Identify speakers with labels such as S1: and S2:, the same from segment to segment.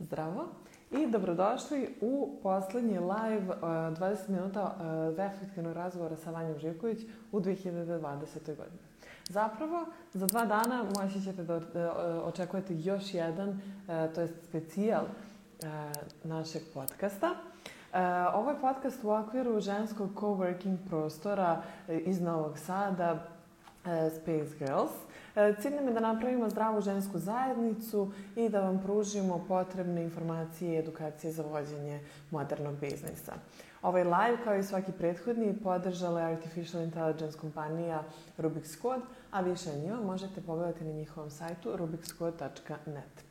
S1: Zdravo i dobrodošli u poslednji live uh, 20 minuta uh, reflektivnog razgovora sa Vanjom Živković u 2020. godini. Zapravo, za dva dana moći ćete da uh, očekujete još jedan, to je specijal našeg podcasta. Ovo je podcast u okviru ženskog coworking prostora iz Novog Sada, Space Girls. E, cilj nam je da napravimo zdravu žensku zajednicu i da vam pružimo potrebne informacije i edukacije za vođenje modernog biznisa. Ovaj live, kao i svaki prethodni, podržala je Artificial Intelligence kompanija Rubik's Code, a više o njima možete pogledati na njihovom sajtu rubikscode.net.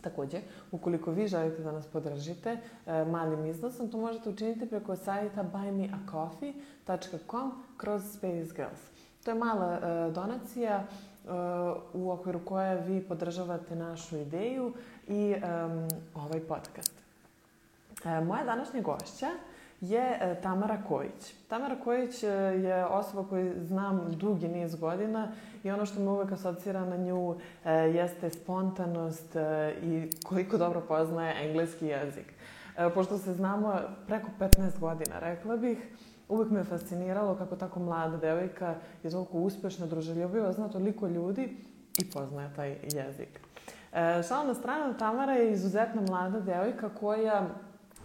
S1: Takođe, ukoliko vi želite da nas podržite e, malim iznosom, to možete učiniti preko sajta buymeacoffee.com kroz Space Girls. To je mala e, donacija u okviru koje vi podržavate našu ideju i ovaj podcast. E, moja današnja gošća je e, Tamara Kojić. Tamara Kojić e, je osoba koju znam dugi niz godina i ono što me uvek asocira na nju e, jeste spontanost e, i koliko dobro poznaje engleski jezik. E, pošto se znamo preko 15 godina, rekla bih, uvek me fasciniralo kako tako mlada devojka je toliko uspešna, druželjubiva, zna toliko ljudi i poznaje taj jezik. E, šal na stranu, Tamara je izuzetno mlada devojka koja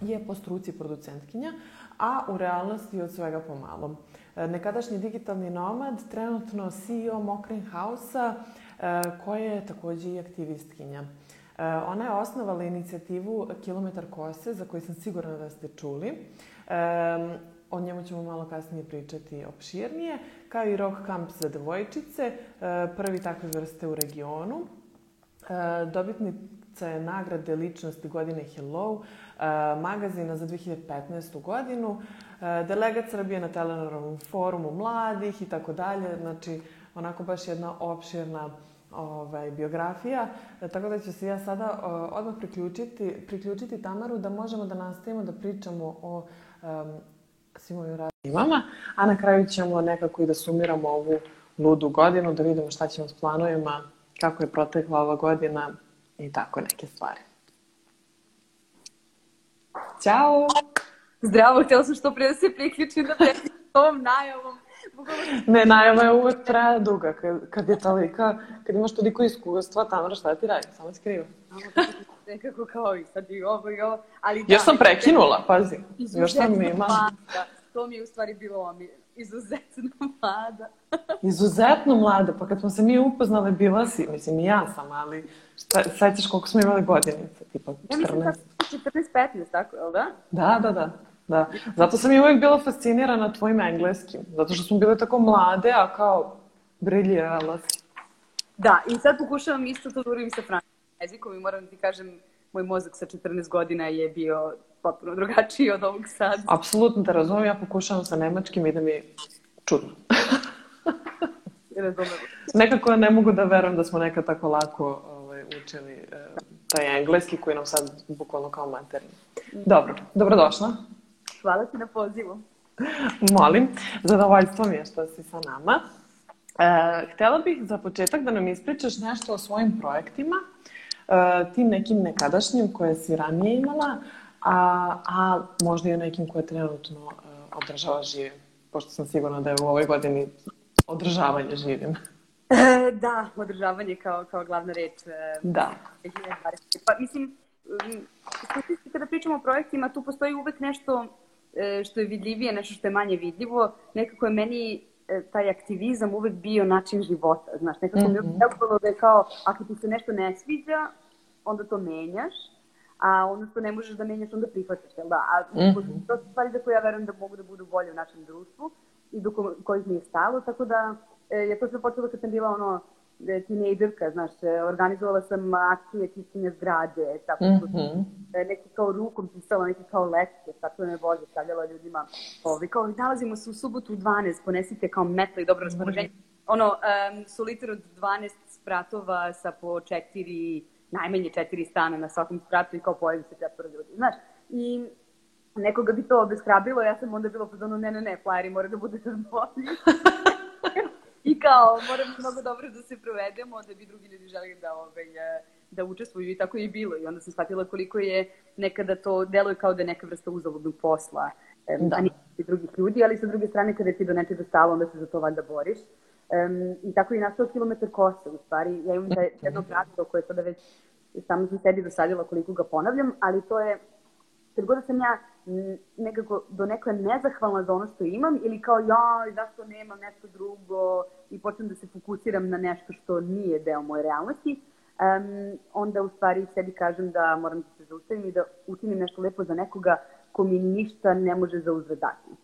S1: je po struci producentkinja, a u realnosti od svega pomalo. E, nekadašnji digitalni nomad, trenutno CEO Mokrin House-a, e, koja je takođe i aktivistkinja. E, ona je osnovala inicijativu Kilometar kose, za koju sam sigurna da ste čuli. O njemu ćemo malo kasnije pričati opširnije, kao i Rock Camp za devojčice, e, prvi takve vrste u regionu. E, dobitnica je nagrade ličnosti godine Hello, e, magazina za 2015. godinu, delegat Srbije na Telenorovom forumu mladih i tako dalje, znači onako baš jedna opširna ovaj, biografija, tako da ću se ja sada odmah priključiti, priključiti Tamaru da možemo da nastavimo da pričamo o um, svim ovim radnjima, a na kraju ćemo nekako i da sumiramo ovu ludu godinu, da vidimo šta ćemo s planovima, kako je protekla ova godina i tako neke stvari. Ćao!
S2: Zdravo, htjela sam što pre da se priključim da pretim ovom najavom.
S1: Ne, najava je uvek traja duga. Kad, kad je tolika, kad imaš toliko iskustva, tamo šta ti radi? Samo skriva.
S2: Nekako kao i sad i ovo i ovo. Ali da,
S1: Još sam prekinula, pazi. Još sam imala.
S2: To mi je u stvari bilo omiljeno. Izuzetno mlada.
S1: Izuzetno mlada, pa kad smo se mi upoznale, bila si, mislim i ja sam, ali šta, sećaš koliko smo imali godinice, tipa 14.
S2: Ja mislim da 14-15, tako, je li da?
S1: Da, da, da. Da. Zato sam i uvijek bila fascinirana tvojim engleskim. Zato što smo bile tako mlade, a kao briljirala si.
S2: Da, i sad pokušavam isto to da uradim sa francuskim jezikom i moram da ti kažem, moj mozak sa 14 godina je bio potpuno drugačiji od ovog sad.
S1: Apsolutno te razumem, ja pokušavam sa nemačkim i da mi čudno. Nekako ne mogu da verujem da smo nekad tako lako ovaj, učili eh, taj engleski koji nam sad bukvalno kao materni. Dobro, dobrodošla.
S2: Hvala ti na pozivu.
S1: Molim, zadovoljstvo mi je što si sa nama. E, htela bih za početak da nam ispričaš nešto o svojim projektima, tim nekim nekadašnjim koje si ranije imala, a, a možda i o nekim koje trenutno e, održava živim, pošto sam sigurna da je u ovoj godini održavanje živim.
S2: E, da, održavanje kao, kao glavna reč. E,
S1: Da.
S2: 2020. Pa mislim, kada pričamo o projektima, tu postoji uvek nešto e, što je vidljivije, nešto što je manje vidljivo. Nekako je meni e, taj aktivizam uvek bio način života, znaš, nekako mm -hmm. mi je delovalo da je kao, ako ti se nešto ne sviđa, onda to menjaš, a ono što ne možeš da menjaš, onda prihvataš, jel da? A mm -hmm. to su stvari za koje ja verujem da mogu da budu bolje u našem društvu i do ko kojih mi je stalo, tako da e, je to sve počelo kad sam bila ono, e, tinejdžerka, znaš, e, organizovala sam akcije čišćenja zgrade, tako
S1: Mm
S2: mm
S1: -hmm.
S2: neki kao rukom pisala, neki kao lekcije, tako me Bože, stavljala ljudima, ovi, kao nalazimo se u subotu u 12, ponesite kao metla i dobro raspoloženje. Ono, um, soliter od 12 spratova sa po četiri, najmanje četiri stana na svakom spratu i kao pojavi se četvora ljudi, znaš. I nekoga bi to obeshrabilo, ja sam onda bila zonu, ne, ne, ne, flajeri mora da bude još bolji. I kao, moramo mnogo dobro da se provedemo, da bi drugi ljudi želi da, ovaj, da učestvuju i tako je i bilo. I onda sam shvatila koliko je nekada to deluje kao da je neka vrsta uzaludnog posla, da. a nije drugih ljudi, ali sa druge strane kada ti do nečega stalo, onda se za to valjda boriš. Um, I tako je nastao kilometar kose, u stvari. Ja imam da jedno pravilo koje sada već samo sam sebi dosadila koliko ga ponavljam, ali to je, kad god sam ja nekako do nekle nezahvalna za ono što imam ili kao ja, zašto nemam nešto drugo i počnem da se fokusiram na nešto što nije deo moje realnosti, um, onda u stvari sebi kažem da moram da se zaustavim i da učinim nešto lepo za nekoga ko mi ništa ne može za uzvrat dati. Uh,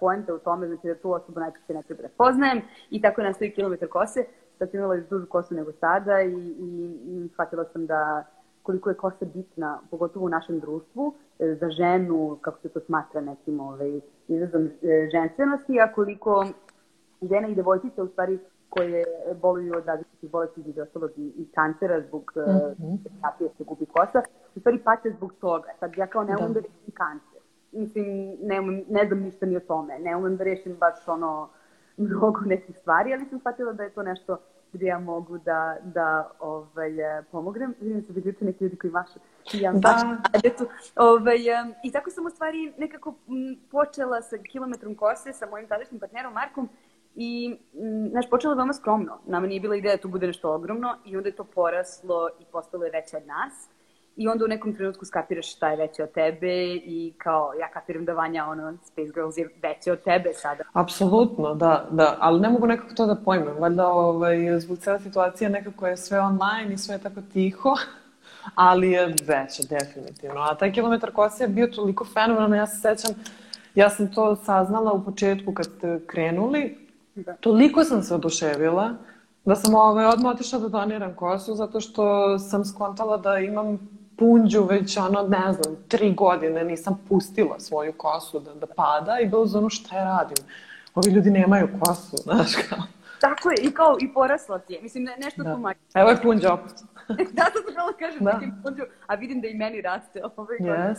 S2: poenta u tome znači da tu osobu najčešće ne treba da i tako je nastoji kilometar kose. Sad sam imala još dužu kosu nego sada i, i, i shvatila sam da koliko je kosa bitna, pogotovo u našem društvu, e, za ženu, kako se to smatra nekim ovaj, izrazom e, ženstvenosti, a koliko žena i devojčica u stvari koje boluju od različitih bolesti između ostalog i, i kancera zbog mm -hmm. terapije se gubi kosa, u stvari pate zbog toga. Sad ja kao ne umem da, da kancer. Mislim, ne, umem, ne znam ništa ni o tome. Ne umem da rešim baš ono mnogo nekih stvari, ali sam shvatila da je to nešto gde ja mogu da, da ovaj, pomognem. Vidim se vidite neki ljudi koji mašu. Ja da. Djecu. Ovaj, I tako sam u stvari nekako počela sa kilometrom kose sa mojim tadašnjim partnerom Markom I, znaš, počela veoma skromno. Nama nije bila ideja da to bude nešto ogromno i onda je to poraslo i postalo je veće od nas. I onda u nekom trenutku skapiraš šta je veće od tebe i kao ja kapiram da Vanja, ono, Space Girls je veće od tebe sada.
S1: Apsolutno, da, da, ali ne mogu nekako to da pojmem. Valjda ovaj, zbog cela situacija nekako je sve online i sve je tako tiho, ali je veće, definitivno. A taj kilometar kose je bio toliko fenomenalno, ja se sećam, ja sam to saznala u početku kad ste krenuli, Da. Toliko sam se oduševila da sam ovaj, odmah otišla da doniram kosu zato što sam skontala da imam punđu već ono, ne znam, tri godine nisam pustila svoju kosu da, da pada i bilo za ono šta ja radim. Ovi ljudi nemaju kosu, znaš kao.
S2: Tako je, i kao, i porasla ti je. Mislim, ne, nešto da. tu
S1: Evo je punđa opet.
S2: da, to sam htjela kažem, da. punđu, a vidim da i meni raste. Ovaj
S1: yes.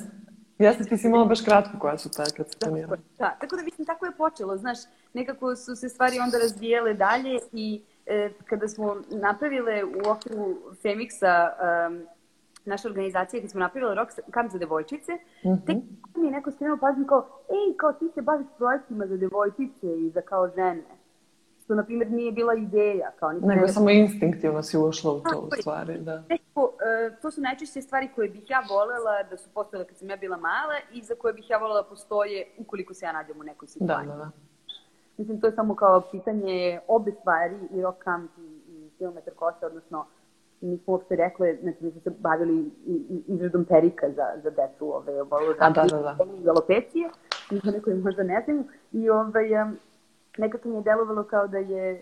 S1: Jeste, ti si imala baš kratko koja su taj kad se planira.
S2: Da, tako da mislim, tako je počelo, znaš, nekako su se stvari onda razvijele dalje i e, kada smo napravile u okviru Femixa um, naša organizacija gdje smo napravile rock kamp za devojčice, mm -hmm. tek mi je neko skrenuo pažnju kao, ej, kao ti se baviš projektima za devojčice i za kao žene što, na primjer, nije bila ideja. Kao
S1: Nego ne... samo instinktivno si ušla u to, u stvari, da.
S2: Neko, uh, to su najčešće stvari koje bih ja volela da su postojale kad sam ja bila mala i za koje bih ja volela da postoje ukoliko se ja nađem u nekoj situaciji. Da, da, da. Mislim, to je samo kao pitanje obe stvari, i rock camp i, i kilometar kosa, odnosno mi smo uopšte rekli, znači mi smo se bavili izradom perika za, za decu, ove, ove, da, da, da, da. alopecije, neko možda ne znaju, i ovaj, nekako mi je delovalo kao da je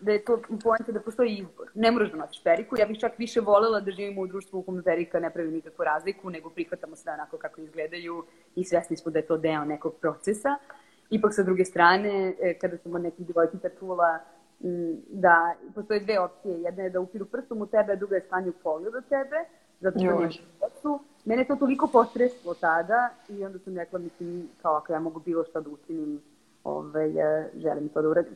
S2: da je to poenta da postoji izbor. Ne moraš da nosiš periku. Ja bih čak više volela da živimo u društvu u kome perika ne pravi nikakvu razliku, nego prihvatamo sve onako kako izgledaju i svesni smo da je to deo nekog procesa. Ipak sa druge strane, e, kada sam od nekih devojčica čula da postoje dve opcije. Jedna je da upiru prstom u tebe, a druga je stanju pogled od tebe, zato što nemaš decu. Mene to toliko potreslo tada i onda sam rekla, mislim, kao ako ja mogu bilo šta da učinim ovaj, želim to da uradim.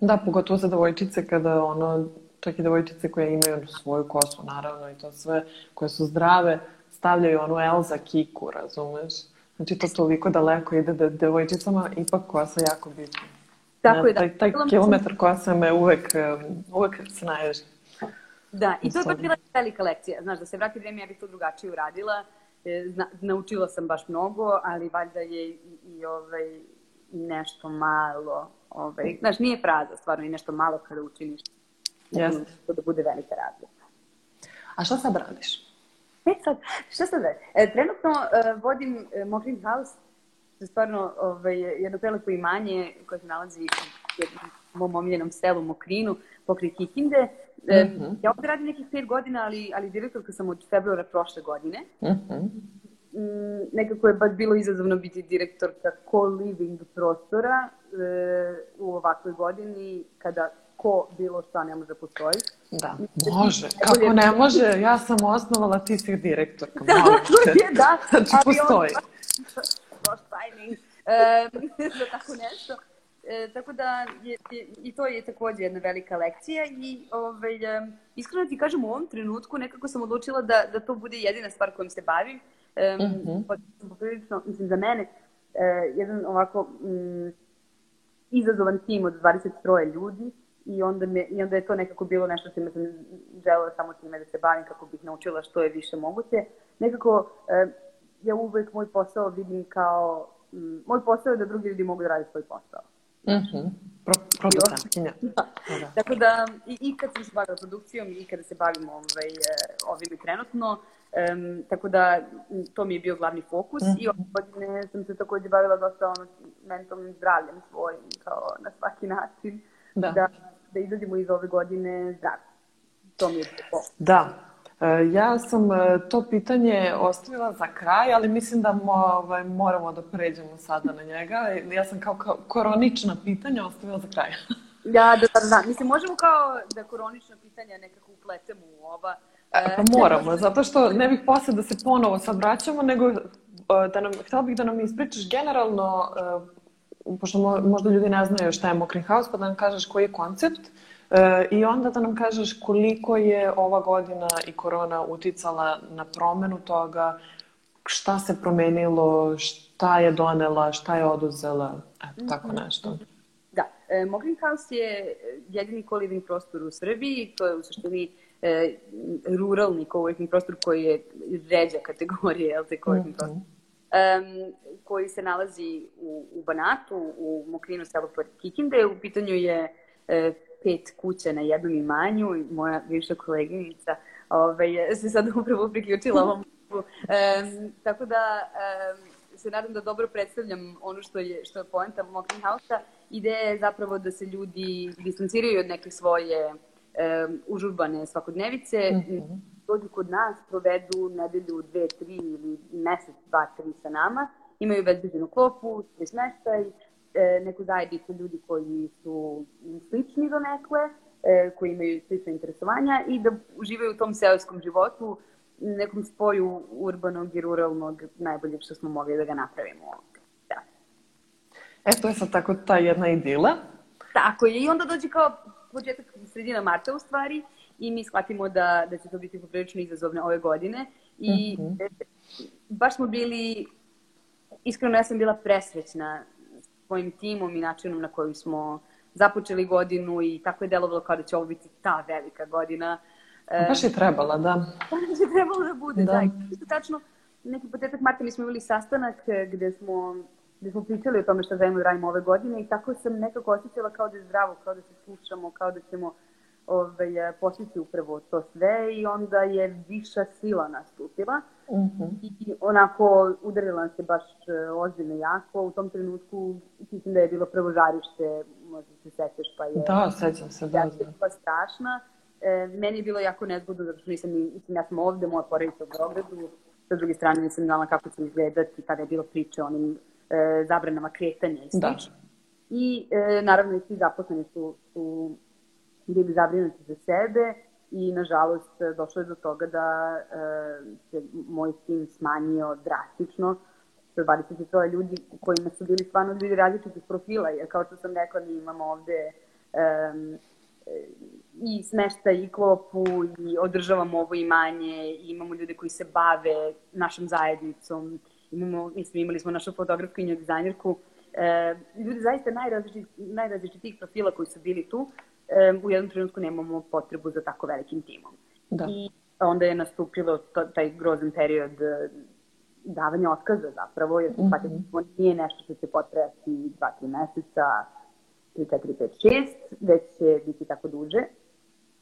S1: Da, pogotovo za devojčice kada ono, čak i devojčice koje imaju svoju kosu naravno i to sve, koje su zdrave, stavljaju onu Elza kiku, razumeš? Znači to toliko daleko ide da devojčicama ipak kosa jako bitna.
S2: Tako je, da.
S1: Taj, taj kilometar kosa me uvek, uvek se naježi.
S2: Da, i to je baš bila velika lekcija. Znaš, da se vrati vreme, ja bih to drugačije uradila. E, zna, naučila sam baš mnogo, ali valjda je i, i ovaj, nešto malo, ovaj, znaš, nije fraza, stvarno i nešto malo kada učiniš.
S1: Jasno.
S2: To da bude velika razlika.
S1: A šta sad radiš?
S2: E sad, šta sad radiš? E, trenutno uh, vodim uh, Mokrin House, to je stvarno ovaj, jedno prelepo imanje koje se nalazi u jednom mom omiljenom selu Mokrinu, pokraj Kikinde. E, mm -hmm. Ja ovde radim nekih pet godina, ali, ali direktorka sam od februara prošle godine. Mm -hmm nekako je baš bilo izazovno biti direktorka co-living prostora e, u ovakvoj godini kada ko bilo šta ne može postoji.
S1: Da, može. Kako ne može, ja sam osnovala, ti si direktorka.
S2: Da, je, da.
S1: Znači, postoji.
S2: Baš timing za tako nešto. E, tako da je, je, i to je takođe jedna velika lekcija i ovaj, iskreno ti kažem u ovom trenutku nekako sam odlučila da, da to bude jedina stvar kojom se bavim. E, mm -hmm. Poprilično, mislim, za mene e, jedan ovako m, izazovan tim od 23 ljudi i onda, me, i onda je to nekako bilo nešto čime sam želela samo time da se bavim kako bih naučila što je više moguće. Nekako e, ja uvek moj posao vidim kao, moj posao je da drugi ljudi mogu da radi svoj posao.
S1: Mm -hmm. Pro, producentkinja. Da.
S2: da. Tako da, i, i kad sam se bavila produkcijom i kada se bavim ovaj, e, ovim trenutno, um, tako da to mi je bio glavni fokus mm -hmm. i ove godine sam se takođe bavila dosta ono, mentalnim zdravljem svojim, kao na svaki način, da, da, da izađemo iz ove godine zdravi. To mi je bilo
S1: Da, ja sam e, to pitanje ostavila za kraj, ali mislim da mo, ovaj, moramo da pređemo sada na njega. Ja sam kao, kao koronična pitanja ostavila za kraj.
S2: Ja, da, da, da. Mislim, možemo kao da koronična pitanja nekako upletemo u ova.
S1: E, pa moramo, zato što ne bih posle da se ponovo sad vraćamo, nego e, da nam, htela bih da nam ispričaš generalno, pošto možda ljudi ne znaju šta je Mokrin House, pa da nam kažeš koji je koncept, E, I onda da nam kažeš koliko je ova godina i korona uticala na promenu toga, šta se promenilo, šta je donela, šta je oduzela, eto, tako mhm. nešto.
S2: Da, e, Mogrin House je jedini co-living prostor u Srbiji, to je u suštini e, ruralni co-working prostor koji je ređa kategorije, jel te, co-working mm -hmm. prostor. Um, koji se nalazi u, u Banatu, u Mokrinu selu pored Kikinde. U pitanju je e, pet kuća na jednom imanju i moja bivša koleginica ovaj, se sad upravo priključila ovom um, tako da um, se nadam da dobro predstavljam ono što je, što je poenta Mokrin House-a. Ideja je zapravo da se ljudi distanciraju od neke svoje um, užurbane svakodnevice, mm -hmm. dođu kod nas, provedu nedelju, dve, tri ili mesec, dva, tri sa nama, imaju bezbeđenu klopu, smeštaj, e, neku zajednicu ljudi koji su slični do nekle, e, koji imaju slične interesovanja i da uživaju u tom seoskom životu, nekom spoju urbanog i ruralnog, najbolje što smo mogli da ga napravimo ovdje. Da.
S1: E, to je sad tako ta jedna idila.
S2: Tako je, i onda dođe kao početak sredina marta u stvari i mi shvatimo da, da će to biti poprilično izazovne ove godine i mm -hmm. baš smo bili, iskreno ja sam bila presrećna svojim timom i načinom na koji smo započeli godinu i tako je delovalo kao da će ovo biti ta velika godina.
S1: Baš je trebala, da.
S2: Baš je trebalo da bude, da. da. Isto tačno, neki potetak marta mi smo imali sastanak e, gde smo gde smo pričali o tome šta želimo da radimo ove godine i tako sam nekako osjećala kao da je zdravo, kao da se slušamo, kao da ćemo ovaj, e, postići upravo to sve i onda je viša sila nastupila. Uh mhm. -huh. I onako udarila se baš e, ozbiljno jako. U tom trenutku mislim da je bilo prvo žarište, možda se sećaš, pa je...
S1: Da, sećam se, da.
S2: Ja pa strašna. E, meni je bilo jako nezgodno, zato što nisam, mislim, ja sam ovde, moja porodica u Beogradu, sa druge strane nisam znala kako će izgledati, kada je bilo priče o onim e, zabranama kretanja i da. slično. Da. I e, naravno i svi zaposleni su, su bili zabrinuti za sebe i nažalost došlo je do toga da e, se moj tim smanjio drastično sa 23 ljudi kojima su bili stvarno ljudi različitih profila, jer kao što sam rekla mi imamo ovde um, i smešta i klopu i održavamo ovo imanje i imamo ljude koji se bave našom zajednicom. Imamo, mislim, imali smo našu fotografkinju, dizajnerku. E, ljudi zaista najrazličitih profila koji su bili tu u jednom trenutku nemamo potrebu za tako velikim timom. Da. I onda je nastupilo taj grozan period e, davanja otkaza zapravo, jer mm -hmm. nije nešto što će potrajati 2-3 meseca, 3, 4, 5, 6, već će biti tako duže.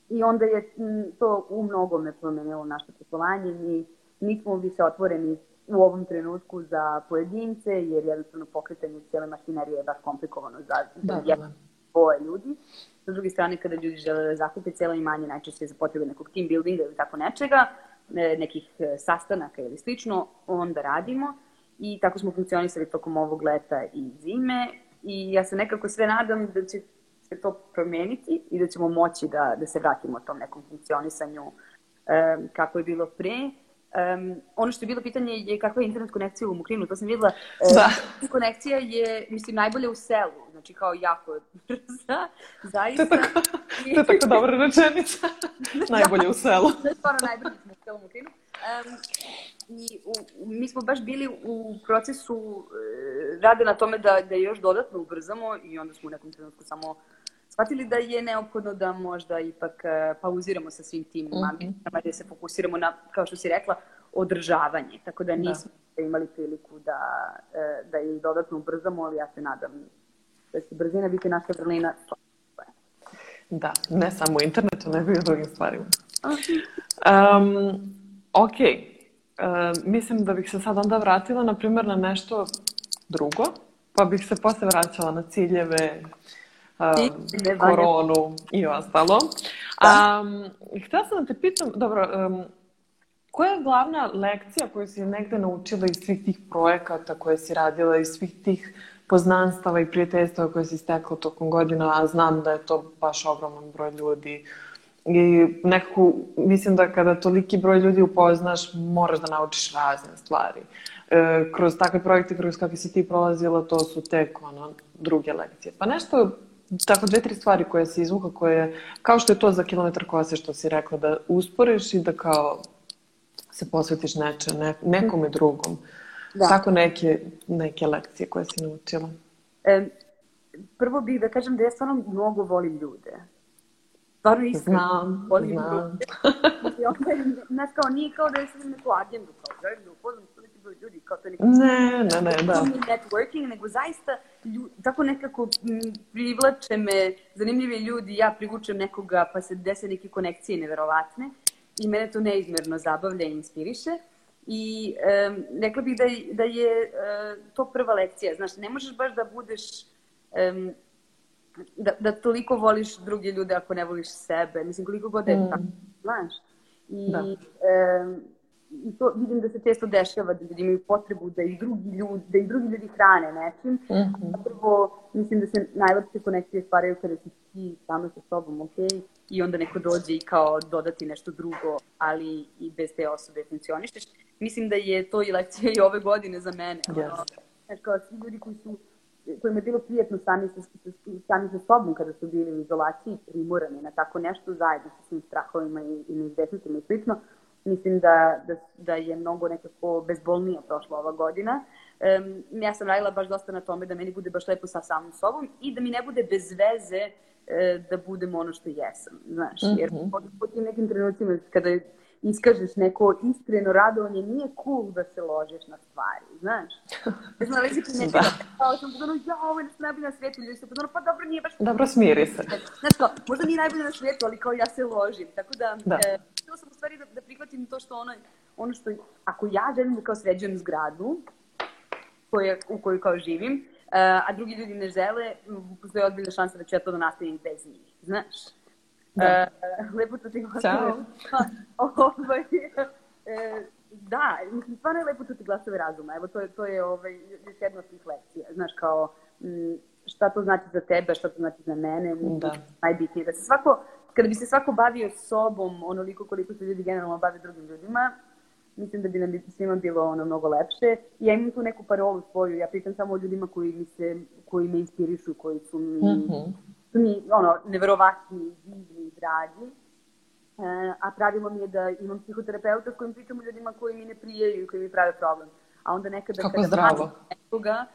S2: I onda je to u mnogome promenilo naše poslovanje. Mi nismo više otvoreni u ovom trenutku za pojedince, jer jednostavno pokretanje cijele mašinerije je baš komplikovano za, da, za da, da. dvoje ljudi. Sa druge strane, kada ljudi žele da zakupe cijelo imanje, najčešće za potrebe nekog team buildinga ili tako nečega, nekih e, sastanaka ili slično, onda radimo. I tako smo funkcionisali tokom ovog leta i zime. I ja se nekako sve nadam da će se to promeniti i da ćemo moći da, da se vratimo tom nekom funkcionisanju um, kako je bilo pre. Um, ono što je bilo pitanje je kakva je internet konekcija u Mukrinu, to sam videla.
S1: Da.
S2: konekcija je, mislim, najbolje u selu znači kao jako brza,
S1: zaista. To je tako, to je tako dobra rečenica. Najbolje u selu.
S2: to je stvarno najbolje u celom Ukrajinu. Um, I u, mi smo baš bili u procesu e, rade na tome da, da još dodatno ubrzamo i onda smo u nekom trenutku samo shvatili da je neophodno da možda ipak e, pauziramo sa svim tim mm -hmm. ambicijama, da se fokusiramo na, kao što si rekla, održavanje. Tako da, da. nismo da. imali priliku da, e, da ih dodatno ubrzamo, ali ja se nadam da će brzina biti naša vrlina.
S1: Da, ne samo u internetu, nego i u drugim stvarima. Um, ok, uh, mislim da bih se sad onda vratila, na primjer, na nešto drugo, pa bih se posle vraćala na ciljeve, um, koronu i ostalo. Da. Um, htela sam da te pitam, dobro, um, koja je glavna lekcija koju si negde naučila iz svih tih projekata koje si radila, iz svih tih poznanstava i prijateljstva koje si stekla tokom godina, a znam da je to baš ogroman broj ljudi. I nekako, mislim da kada toliki broj ljudi upoznaš, moraš da naučiš razne stvari. E, kroz takve projekte, kroz kakve si ti prolazila, to su tek ono, druge lekcije. Pa nešto tako dve, tri stvari koje se izvuka, koje, kao što je to za kilometar kose što si rekla, da usporiš i da kao se posvetiš neče, ne, nekome drugom. Da. Tako neke, neke lekcije koje si naučila.
S2: E, prvo bih da kažem da ja stvarno mnogo volim ljude. Stvarno iskreno
S1: znam, volim znam. ljude.
S2: I onda, znaš, kao, nije kao da je sam neku agendu, kao, želim da ljudi, kao to
S1: neko... Ne, ne, ne, da.
S2: networking, nego zaista ljud, tako nekako privlače me zanimljivi ljudi, ja privučem nekoga pa se dese neke konekcije neverovatne i mene to neizmerno zabavlja i inspiriše. I um, rekla bih da, da je uh, to prva lekcija. Znaš, ne možeš baš da budeš... Um, da, da toliko voliš druge ljude ako ne voliš sebe. Mislim, koliko god je mm. tako, znaš. I da. um, i to vidim da se često dešava da ljudi imaju potrebu da i drugi ljudi, da i drugi ljudi hrane nečim. Mm -hmm. Prvo, mislim da se najlepše konekcije stvaraju kada si ti samo sa sobom, ok? I onda neko dođe i kao dodati nešto drugo, ali i bez te osobe funkcionišeš. Mislim da je to i lekcija i ove godine za mene.
S1: Yes. Ono,
S2: znači, kao svi ljudi koji su kojima je bilo prijetno sami sa, sami sa sobom kada su bili u izolaciji, primorani na tako nešto zajedno sa svim strahovima i, i neizvesnicima i slično, mislim da, da, da je mnogo nekako bezbolnije prošla ova godina. Um, ja sam radila baš dosta na tome da meni bude baš lepo sa samom sobom i da mi ne bude bez veze uh, da budem ono što jesam, znaš. Mm -hmm. Jer po, po tim nekim trenucima kada iskažeš neko iskreno radovanje, nije cool da se ložiš na stvari, znaš. Ja sam nalazi ti nekada, da. kao sam podano, ja, ovo je nešto najbolje na svijetu, ljudi su podano, pa dobro, nije baš...
S1: Dobro, smiri se.
S2: Znaš kao, možda nije najbolje na svijetu, ali kao ja se ložim, tako da... da. E, htjela sam u stvari da, da prihvatim to što ono, ono što, ako ja želim da kao sređujem zgradu, koje, u kojoj kao živim, uh, a drugi ljudi ne žele, postoje odbiljna šansa da ću ja to da nastavim bez njih, znaš. Da. Uh, lepo čuti glasove. Ćao. ovaj, e, da, mislim, stvarno je lepo čuti glasove razuma. Evo, to je, to je ovaj, još jedna od tih lekcija. Znaš, kao, m, šta to znači za tebe, šta to znači za mene. Da. Najbitnije da se svako, kada bi se svako bavio sobom onoliko koliko se ljudi generalno bave drugim ljudima, mislim da bi nam svima bilo ono mnogo lepše. I ja imam tu neku parolu svoju, ja pričam samo o ljudima koji mi se, koji me inspirišu, koji su mi, mm -hmm. su mi ono, neverovatni, divni, dragi. E, a pravilo mi je da imam psihoterapeuta s kojim pričam o ljudima koji mi ne prijeju i koji mi prave problem. A onda nekada
S1: Kako kada zdravo.
S2: nekoga,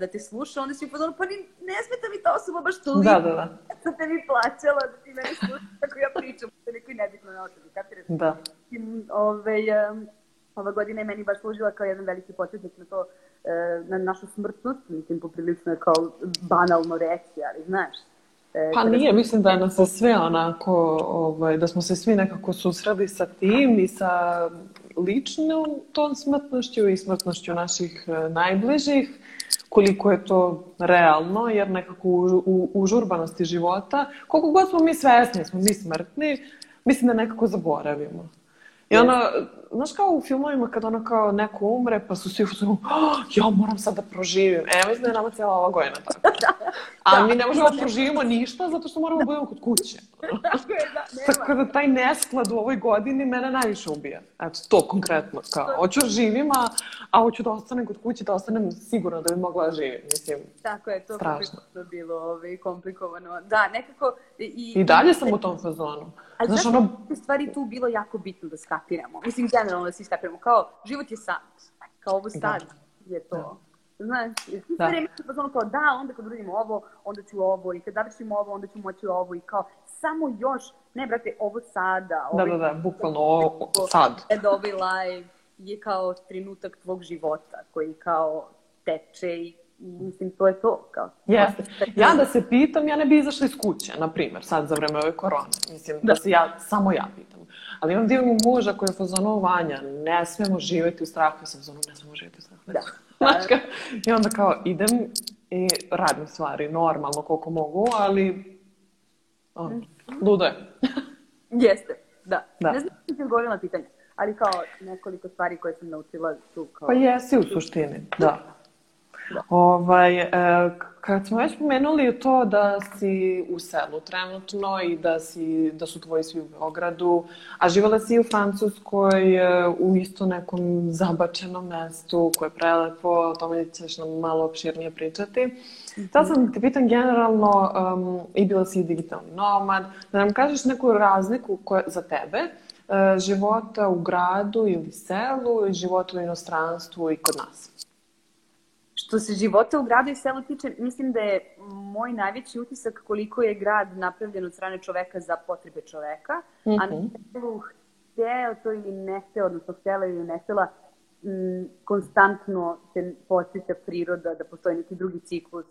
S2: da te sluša, onda si upozorila, pa ni, ne smeta mi ta osoba baš toliko.
S1: Da, da, da.
S2: Da te mi plaćala, da ti meni sluša kako ja pričam, da nekoj nebitno na osobi, kapiraš?
S1: Da.
S2: Ove, um, ova godina je meni baš služila kao jedan veliki početnik na to, uh, na našu smrtnost, mislim, poprilično je kao banalno reći, ali znaš,
S1: e, Pa nije, mislim da nas se sve onako, ovaj, da smo se svi nekako susreli sa tim i sa ličnom tom smrtnošću i smrtnošću naših najbližih koliko je to realno, jer nekako u, u, u žurbanosti života, koliko god smo mi svesni, smo mi smrtni, mislim da nekako zaboravimo. I ono, znaš kao u filmovima kad ono kao neko umre, pa su svi u oh, ja moram sad da proživim. E, mislim da je nama cijela ova godina tako. A
S2: Da.
S1: mi ne možemo da proživimo ništa zato što moramo da budemo kod kuće.
S2: Tako je, da.
S1: Tako da taj nesklad u ovoj godini mene najviše ubija. Eto, to konkretno. Kao, hoću da živim, a, a hoću da ostanem kod kuće, da ostanem sigurno da bi mogla da živim. Mislim,
S2: Tako je, to
S1: Strašno.
S2: komplikovano bilo, ovaj, komplikovano. Da, nekako... I,
S1: i dalje sam u tom fazonu.
S2: Ali
S1: Znaš,
S2: znaš,
S1: ono,
S2: u stvari tu bilo jako bitno da skapiramo. Mislim, generalno da svi skapiramo. Kao, život je sad. Kao ovo sad je to. Znaš, jer svi
S1: Da.
S2: vreme kao da, onda kad uradimo ovo, onda ću ovo i kad završim ovo, onda ću moći ovo i kao samo još, ne brate, ovo sada.
S1: da,
S2: ovaj
S1: da, da, bukvalno o, o, sad.
S2: Ed ovaj live je kao trenutak tvog života koji kao teče i mislim to je to. Kao,
S1: Jeste. Ja da se pitam, ja ne bi izašla iz kuće, na primjer, sad za vreme ove korone. Mislim, da,
S2: Da.
S1: se ja, samo ja pitam. Ali imam divnog muža koji je fazonu Vanja, ne smemo živjeti u strahu. Ja sam fazonu, ne smemo živjeti u strahu.
S2: Da.
S1: Znaš ka? I onda kao idem i radim stvari normalno koliko mogu, ali on, ludo je.
S2: Jeste, da.
S1: Da.
S2: Ne znam da ti odgovorila na pitanje, ali kao nekoliko stvari koje sam naučila tu kao...
S1: Pa jesi u suštini, da.
S2: Da.
S1: Ovaj, e, kad smo već pomenuli to da si u selu trenutno i da, si, da su tvoji svi u Beogradu, a živala si i u Francuskoj e, u isto nekom zabačenom mestu koje je prelepo, o tome ćeš nam malo opširnije pričati. Da sam te pitan generalno, um, i bila si digitalni nomad, da nam kažeš neku razliku koja, za tebe e, života u gradu ili selu i života u inostranstvu i kod nas.
S2: Što se života u gradu i selu tiče, mislim da je moj najveći utisak koliko je grad napravljen od strane čoveka za potrebe čoveka, a na
S1: Mhm.
S2: selu hteo to ili ne hteo, odnosno htela ili ne htela, m, konstantno se podsjeća priroda da postoji neki drugi ciklus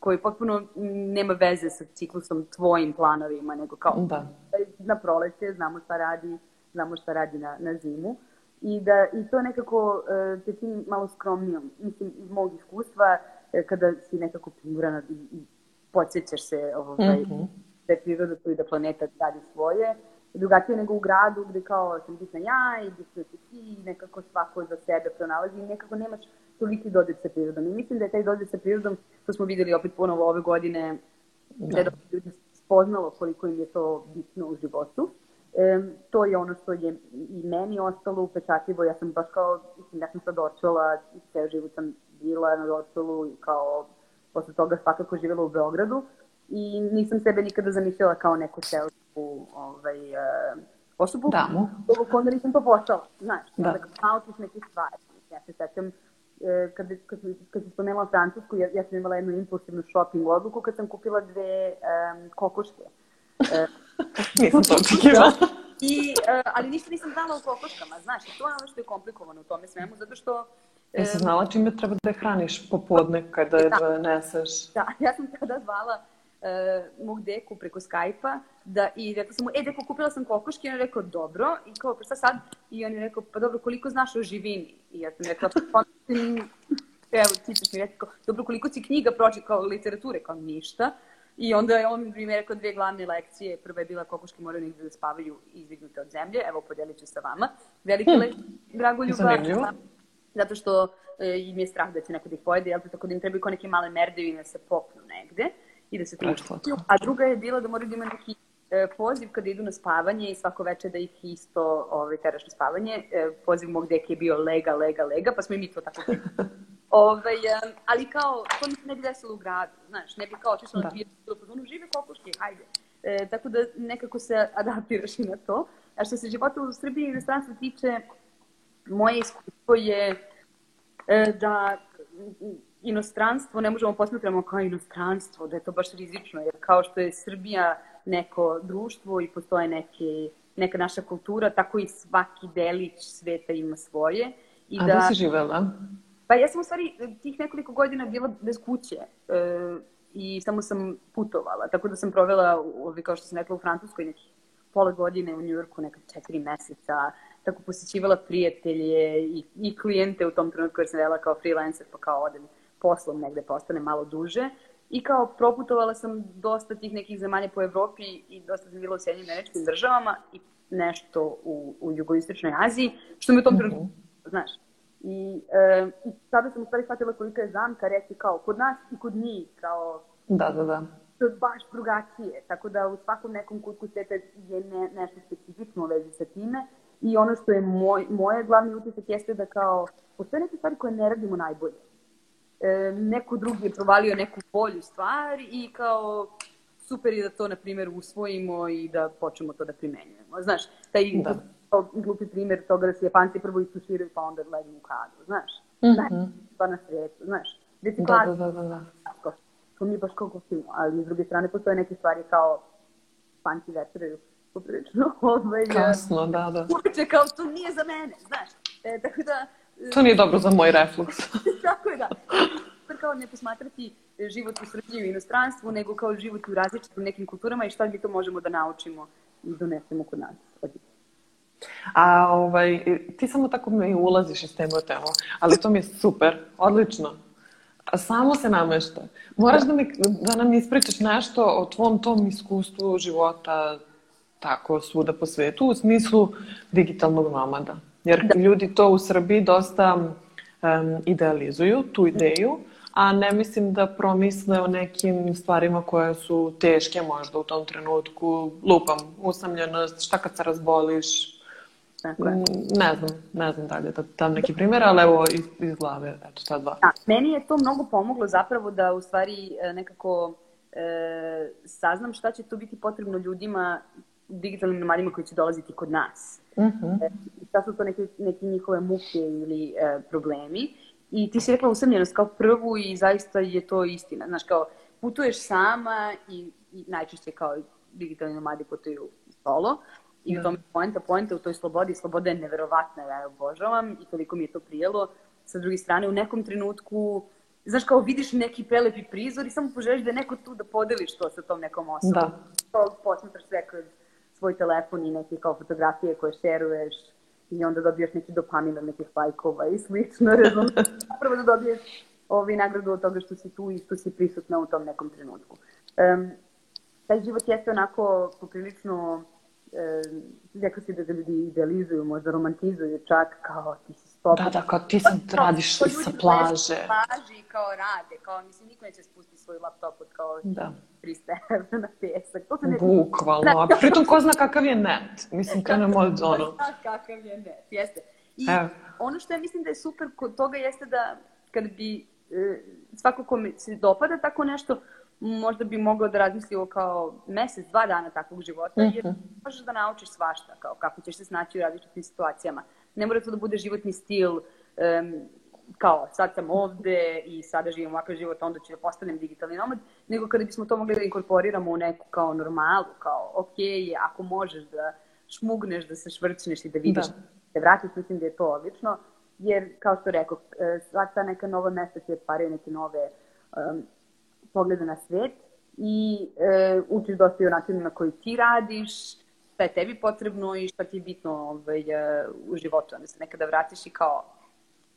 S2: koji potpuno nema veze sa ciklusom tvojim planovima, nego kao
S1: Da.
S2: na proleće, znamo šta radi, znamo šta radi na, na zimu. I, da, I to nekako e, te čini malo skromnijom. Mislim, iz mog iskustva, e, kada si nekako primurana i, i podsjećaš se ovaj,
S1: Mhm.
S2: da je priroda tu i da planeta radi svoje, drugačije nego u gradu gde kao sam bitna ja i bitna si ti i nekako svako za sebe pronalazi i nekako nemaš toliki dodir sa prirodom. I mislim da je taj dodir sa prirodom, to smo videli opet ponovo ove godine, da je dosta ljudi spoznalo koliko im je to bitno u životu. E, to je ono što je i meni ostalo upečatljivo. Ja sam baš kao, mislim, ja sam sad očela, ceo život sam bila na dočelu i kao posle toga svakako živjela u Beogradu i nisam sebe nikada zamišljala kao neku selsku ovaj, e, osobu.
S1: Damu.
S2: Dok onda nisam to postala, znaš.
S1: Da.
S2: Onda kad naučiš neke stvari. Ja se sećam e, kad, kad, sam- kad sam spomenula Francusku, ja, ja sam imala jednu impulsivnu shopping odluku kad sam kupila dve um, kokoške.
S1: Nisam to očekivala.
S2: I, e, ali ništa nisam znala o kokoškama, znaš, to je ono što je komplikovano u tome svemu, zato što... e,
S1: Jesi znala čime treba da je hraniš popodne kada je
S2: Da.
S1: neseš?
S2: Da, ja sam tada zvala e, mog deku preko Skype-a da, i rekla sam mu, e, deko, kupila sam kokoške, i on je rekao, dobro, i kao, pa šta sad? I on je rekao, pa dobro, koliko znaš o živini? I ja sam rekla, pa, evo, ti ćeš mi rekao, dobro, koliko si knjiga pročitao, kao literature, kao ništa. I onda je on mi rekao dve glavne lekcije. Prva je bila kokoške moraju negde da spavaju izdignute od zemlje. Evo, podelit ću sa vama. Velike
S1: Hm.
S2: lekcije, Dragoljuba.
S1: Zanimljivo.
S2: Zato što e, im je strah da će neko da ih pojede, jel tako da im trebaju kao neke male merdevine da se popnu negde i da se tu. A druga je bila da moraju da imaju neki e, poziv kada idu na spavanje i svako veče da ih isto ovaj, teraš na spavanje. E, poziv mog deke je bio lega, lega, lega, pa smo i mi to tako Ovaj, em, ali kao, to mi se ne bi desilo u gradu, znaš, ne bi kao otišla
S1: Da.
S2: na pijetu, ono, žive kokoške, hajde. E, tako da nekako se adaptiraš i na to. A što se života u Srbiji i inostranstvu tiče, moje iskustvo je e, da inostranstvo ne možemo posmatramo kao inostranstvo, da je to baš rizično, jer kao što je Srbija neko društvo i postoje neke, neka naša kultura, tako i svaki delić sveta ima svoje. I
S1: A da si živela?
S2: Pa ja sam u stvari tih nekoliko godina bila bez kuće e, i samo sam putovala, tako da sam provela, ovaj, kao što sam rekla, u Francuskoj nekih pola godine, u Njujorku neka četiri meseca, tako posjećivala prijatelje i, i klijente u tom trenutku jer sam vela kao freelancer, pa kao odem poslom negde, pa ostane malo duže. I kao proputovala sam dosta tih nekih zemalja po Evropi i dosta sam bila u Sjedinjenim američkim državama i nešto u, u jugoistočnoj Aziji, što mi u tom
S1: Mhm.
S2: trenutku, znaš. I, e, I sada sam u stvari shvatila kolika je zamka reći kao kod nas i kod njih, kao
S1: Da, da, da.
S2: to je baš drugačije. Tako da u svakom nekom kutku sveta je ne, nešto specifično u vezi sa time. I ono što je moj, moje glavni utisak jeste da kao, postoje neke stvari koje ne radimo najbolje. E, neko drugi je provalio neku bolju stvar i kao super je da to, na primjer, usvojimo i da počnemo to da primenjujemo. Znaš, taj
S1: Da.
S2: Kao glupi primjer toga da se Japanci prvo istuširaju pa onda legnu u kadu, znaš.
S1: Mhm.
S2: Pa na svijetu, znaš.
S1: Da,
S2: Reciklaža,
S1: da, da, da, da.
S2: tako. To mi baš kao gostimo, ali s druge strane postoje neke stvari kao panci večeraju poprilično ovaj,
S1: Kasno, da, da.
S2: uveče kao to nije za mene, znaš. E, tako da, e,
S1: To nije dobro za moj refluks.
S2: tako je da. Kao ne posmatrati život u Srbiji i inostranstvu, nego kao život u različitim nekim kulturama i šta mi to možemo da naučimo i donesemo kod nas.
S1: A ovaj, ti samo tako mi ulaziš iz teme u temu, ali to mi je super, odlično. Samo se namešta. Moraš da, mi, da nam ispričaš nešto o tvom tom iskustvu života tako svuda po svetu u smislu digitalnog nomada. Jer ljudi to u Srbiji dosta um, idealizuju, tu ideju, a ne mislim da promisle o nekim stvarima koje su teške možda u tom trenutku. Lupam, usamljenost, šta kad se razboliš,
S2: Tako je.
S1: Mm, Ne znam, ne znam dalje da dam neki primjer, ali evo iz, iz glave, eto ta dva.
S2: Da, meni je to mnogo pomoglo zapravo da u stvari e, nekako e, saznam šta će to biti potrebno ljudima, digitalnim nomadima koji će dolaziti kod nas.
S1: Mhm.
S2: E, šta su to neke, neke njihove muke ili e, problemi. I ti si rekla usamljenost kao prvu i zaista je to istina. Znaš, kao putuješ sama i, i najčešće kao digitalni nomadi putuju solo. I u
S1: Da.
S2: tome poenta, poenta u toj slobodi. Sloboda je neverovatna, ja je obožavam i toliko mi je to prijelo. Sa druge strane, u nekom trenutku, znaš, kao vidiš neki prelepi prizor i samo poželiš da je neko tu da podeliš to sa tom nekom osobom.
S1: Da.
S2: To posmatraš sve kroz svoj telefon i neke kao fotografije koje šeruješ i onda dobiješ neki dopamin od nekih lajkova i slično, razumiješ? Zapravo da dobiješ ovaj nagradu od toga što si tu i što si prisutna u tom nekom trenutku. Um, taj život jeste onako poprilično, rekao si da ga ljudi idealizuju, možda romantizuju čak kao ti si stop.
S1: Da, da, kao ti sad radiš
S2: Kao
S1: sa plaže.
S2: plaži kao rade, kao mislim niko neće spustiti svoj laptop od kao
S1: Da.
S2: 300 evra na pesak. To se ne
S1: Bukvalno, a pritom ko zna kakav je net. Mislim, krenemo od ono.
S2: Znaš kakav je net, jeste. I
S1: Evo.
S2: ono što ja mislim da je super kod toga jeste da kad bi e, svako kome se dopada tako nešto, možda bi mogao da razmisli o kao mesec, dva dana takvog života, jer možeš da naučiš svašta, kao kako ćeš se snaći u različitim situacijama. Ne mora to da bude životni stil, em, kao sad sam ovde i sada živim ovakav život, onda ću da postanem digitalni nomad, nego kada bismo to mogli da inkorporiramo u neku kao normalu, kao ok, ako možeš da šmugneš, da se švrćneš i da vidiš
S1: Da.
S2: se vratiš, mislim da je to odlično, jer kao što rekao, e, svaka ta neka nova mesta ti otvaraju neke nove um, poglede na svet i e, učiš dosta i o načinu na koji ti radiš, šta je tebi potrebno i šta ti je bitno ovaj, e, u životu. Onda se nekada vratiš i kao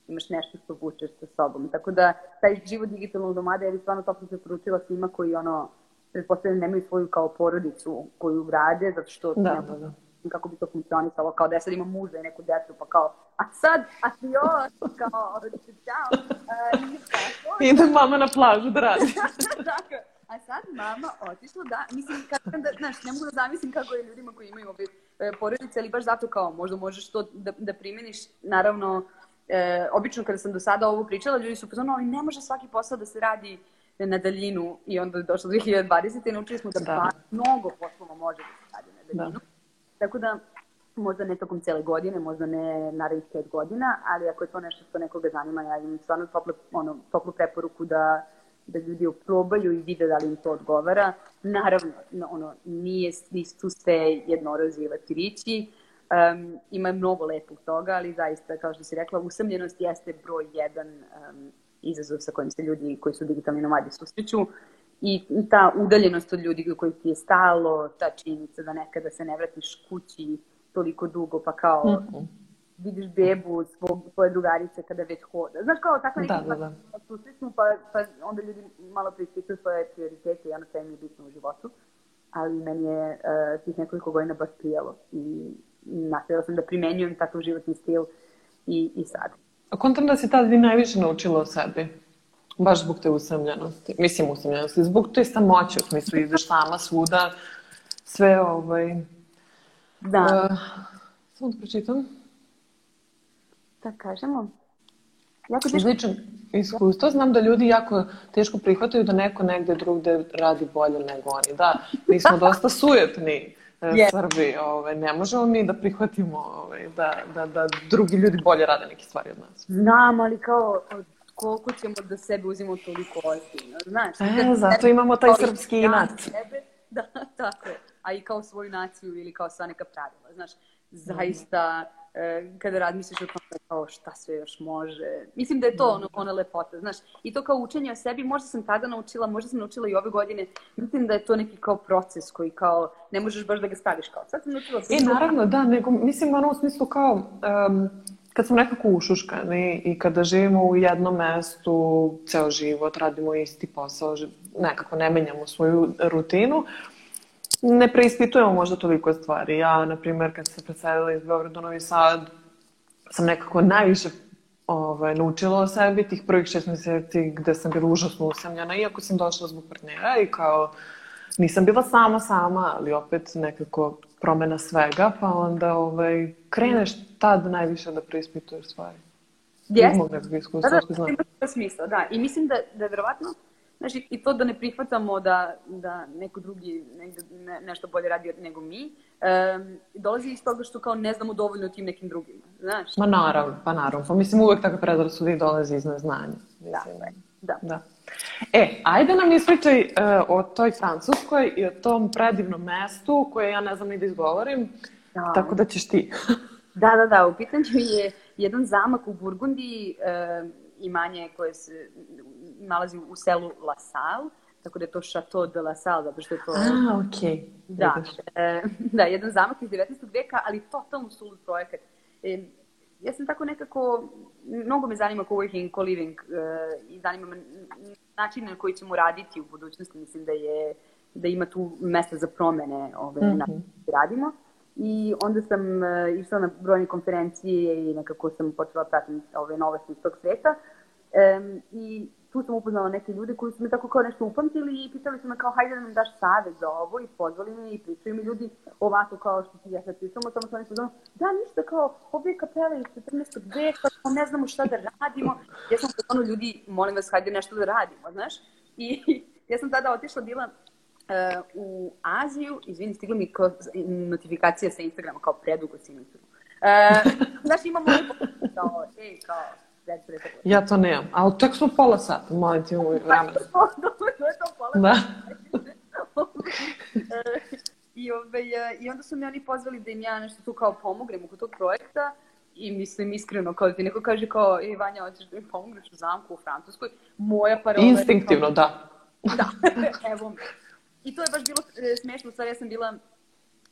S2: imaš nešto što vučeš sa sobom. Tako da taj život digitalnog nomada ja bih stvarno toplo preporučila svima koji ono, pretpostavljam nemaju svoju kao porodicu koju grade, zato što
S1: Da, da, da.
S2: Kako bi to funkcionisalo, kao da ja sad imam muža i neku decu, pa kao, a sad, a ti još, kao, čao, uh, ništa, to je
S1: Ide mama na plažu da radi.
S2: tako. A sad mama otišla da, mislim, kad, da, znaš, ne mogu da zamislim kako je ljudima koji imaju ove e, porodice, ali baš zato kao, možda možeš to da, da primeniš, naravno, e, obično kada sam do sada ovo pričala, ljudi su pozorno, ali ne može svaki posao da se radi na daljinu i onda je došlo 2020. i naučili smo da,
S1: Da.
S2: da. mnogo poslova može da se radi na daljinu.
S1: Da.
S2: Tako da, možda ne tokom cele godine, možda ne narednih pet godina, ali ako je to nešto što nekoga zanima, ja imam stvarno toplu, ono, toplu preporuku da, da ljudi oprobaju i vide da li im to odgovara. Naravno, no, ono, nije, nisu sve jednorozi i um, ima mnogo lepog toga, ali zaista, kao što si rekla, usamljenost jeste broj jedan um, izazov sa kojim se ljudi koji su digitalni nomadi susreću i ta udaljenost od ljudi do kojih ti je stalo, ta činjenica da nekada se ne vratiš kući toliko dugo, pa kao
S1: Mhm.
S2: vidiš bebu svog, svoje drugarice kada već hoda. Znaš kao tako neki
S1: Da, da, da.
S2: susretnu, pa, pa onda ljudi malo preispituju svoje prioritete i ono što im je bitno u životu. ali meni je uh, tih nekoliko godina baš prijelo i nastavila sam da primenjujem takav životni stil i, i sad.
S1: A kontam da si tad vi najviše naučila o sebi? Baš zbog te usamljenosti. Mislim usamljenosti. Zbog te samoće, u smislu ideš sama svuda, sve ovaj...
S2: Da.
S1: Uh, samo da pročitam.
S2: Da kažemo. Jako teško.
S1: Izličan iskustvo. Znam da ljudi jako teško prihvataju da neko negde drugde radi bolje nego oni. Da, mi smo dosta sujetni
S2: Yes.
S1: Srbi. Ovaj, ne možemo mi da prihvatimo ovaj, da, da, da drugi ljudi bolje rade neke stvari od nas.
S2: Znam, ali kao koliko ćemo da sebe uzimamo toliko ozbiljno, znaš?
S1: E, zato imamo taj srpski inat.
S2: Sebe, da, tako je. A i kao svoju naciju ili kao sva neka pravila, znaš? Zaista, e, kada razmisliš o tome kao šta sve još može. Mislim da je to ono, ona lepota, znaš. I to kao učenje o sebi, možda sam tada naučila, možda sam naučila i ove godine. Mislim da je to neki kao proces koji kao ne možeš baš da ga staviš kao. Sad sam naučila.
S1: E, naravno, da, nego, mislim, ono u smislu kao, um, kad smo nekako ušuškani i kada živimo u jednom mestu ceo život, radimo isti posao, nekako ne menjamo svoju rutinu, ne preispitujemo možda toliko stvari. Ja, na primjer, kad sam se preselila iz Beograda u Novi Sad, sam nekako najviše ovaj, naučila o sebi tih prvih šest meseci gde sam bila užasno usamljena, iako sam došla zbog partnera i kao nisam bila sama sama, ali opet nekako promena svega, pa onda ovaj, kreneš tad najviše da preispituješ stvari.
S2: Jeste.
S1: Iz mog nekog iskustva,
S2: Da, da,
S1: ako
S2: to
S1: znam.
S2: to smisla, da. I mislim da, da je verovatno, znaš, i- to da ne prihvatamo da, da neko drugi negde, ne, nešto bolje radi nego mi, um, dolazi iz toga što kao ne znamo dovoljno o tim nekim drugima, znaš?
S1: Ma naravno, pa naravno. Pa mislim uvek takve predrasude i dolaze iz neznanja.
S2: Da,
S1: Mislim,
S2: da.
S1: Da. E, ajde nam ispričaj uh, o toj Francuskoj i o tom predivnom mestu koje ja ne znam ni da izgovorim,
S2: Da.
S1: tako da ćeš ti.
S2: Da, da, da, u pitanju je jedan zamak u Burgundiji, e, imanje koje se nalazi u selu La Salle, tako da je to Chateau de La Salle, zato što je to...
S1: A, okej. Okay.
S2: Da, e, da, jedan zamak iz 19. veka, ali totalno sulud projekat. E, ja sam tako nekako, mnogo me zanima co-working, co-living e, i zanima me način na koji ćemo raditi u budućnosti. Mislim da je da ima tu mesta za promene ove, mm -hmm. na koji radimo. I onda sam e, išla na brojne konferencije i nekako sam počela pratiti ove novosti iz tog sveta. E, I tu sam upoznala neke ljude koji su me tako kao nešto upamtili i pitali su me kao hajde da nam daš savjet za ovo i pozvali me i pričaju mi ljudi ovako kao što ti ja sad pričamo, samo su oni pozvali, da ništa kao, ovdje je kapela iz 14. veka, kao ne znamo šta da radimo. Ja sam ono ljudi, molim vas, hajde nešto da radimo, znaš. I ja sam tada otišla, bila uh, u Aziju, izvini, stigla mi kao notifikacija sa Instagrama, kao predugo si na. Uh, znaš, imamo kao, ej, kao,
S1: Ja to nemam, ali tek smo pola sata, molim ti u vremena.
S2: to je to pola
S1: Da.
S2: I, ove, I onda su me oni pozvali da im ja nešto tu kao pomognem oko tog projekta i mislim iskreno, kao da ti neko kaže kao, ej Vanja, hoćeš da mi pomogneš u zamku u Francuskoj, moja parola.
S1: Instinktivno, da.
S2: Da, evo me. I to je baš bilo e, smešno, u stvari ja sam bila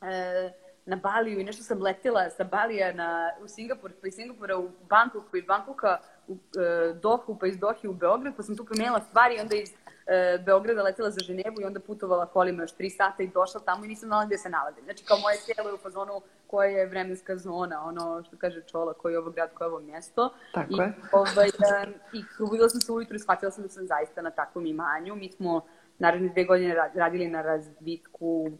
S2: e, na Baliju i nešto sam letela sa Balija na, u Singapur, pa iz Singapura u Bangkok, pa iz Bangkoka u e, Dohu, pa iz Dohi u Beograd, pa sam tu promijenila stvari i onda iz e, Beograda letela za Ženevu i onda putovala kolima još tri sata i došla tamo i nisam znala gde se nalazim. Znači kao moje tijelo je u fazonu koja je vremenska zona, ono što kaže Čola, koji je ovo grad, koje je ovo mjesto.
S1: Tako
S2: I,
S1: je.
S2: Ovaj, e, I probudila sam se ujutru i shvatila sam da sam zaista na takvom imanju. Mi smo naredne dve godine radili na razvitku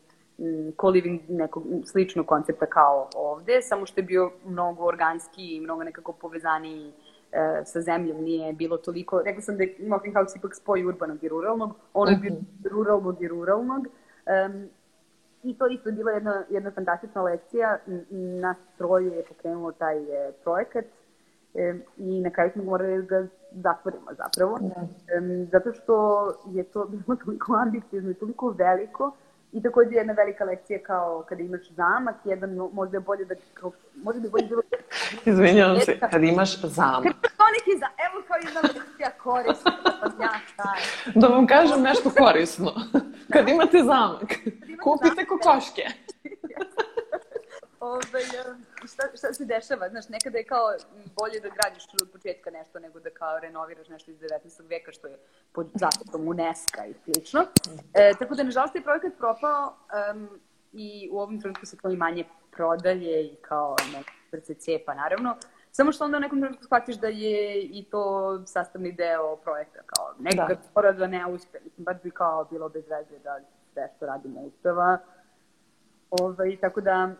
S2: co-living nekog sličnog koncepta kao ovde, samo što je bio mnogo organski i mnogo nekako povezaniji e, sa zemljom, nije bilo toliko, rekla sam da je Mocking House ipak spoj urbanog i ruralnog, ono je bio ruralnog i ruralnog, um, i to isto je bila jedna, jedna fantastična lekcija, nas troje je pokrenuo taj e, projekat e, i na kraju smo morali da zatvorimo zapravo,
S1: Da.
S2: e, zato što je to bilo toliko ambiciozno i toliko veliko, I takođe jedna velika lekcija kao kada imaš zamak, jedan mo- možda je bolje da, kao, možda bi bolje bilo...
S1: Izvinjavam se, kad imaš zamak.
S2: Kao neki za, evo kao jedna lekcija korisna, pa ja
S1: Da vam kažem nešto korisno. Kad imate zamak, kupite kokoške.
S2: Ove, šta, šta se dešava? Znaš, nekada je kao bolje da gradiš od početka nešto nego da kao renoviraš nešto iz 19. veka što je pod zaštitom UNESCO i slično. E, tako da, nažalost, je projekat propao um, i u ovom trenutku se to i manje prodaje i kao ne, se cepa, naravno. Samo što onda u nekom trenutku shvatiš da je i to sastavni deo projekta, kao nekad da. mora da ne uspe. Mislim, baš bi kao bilo bez veze da sve što radimo uspeva. Ovaj, tako da,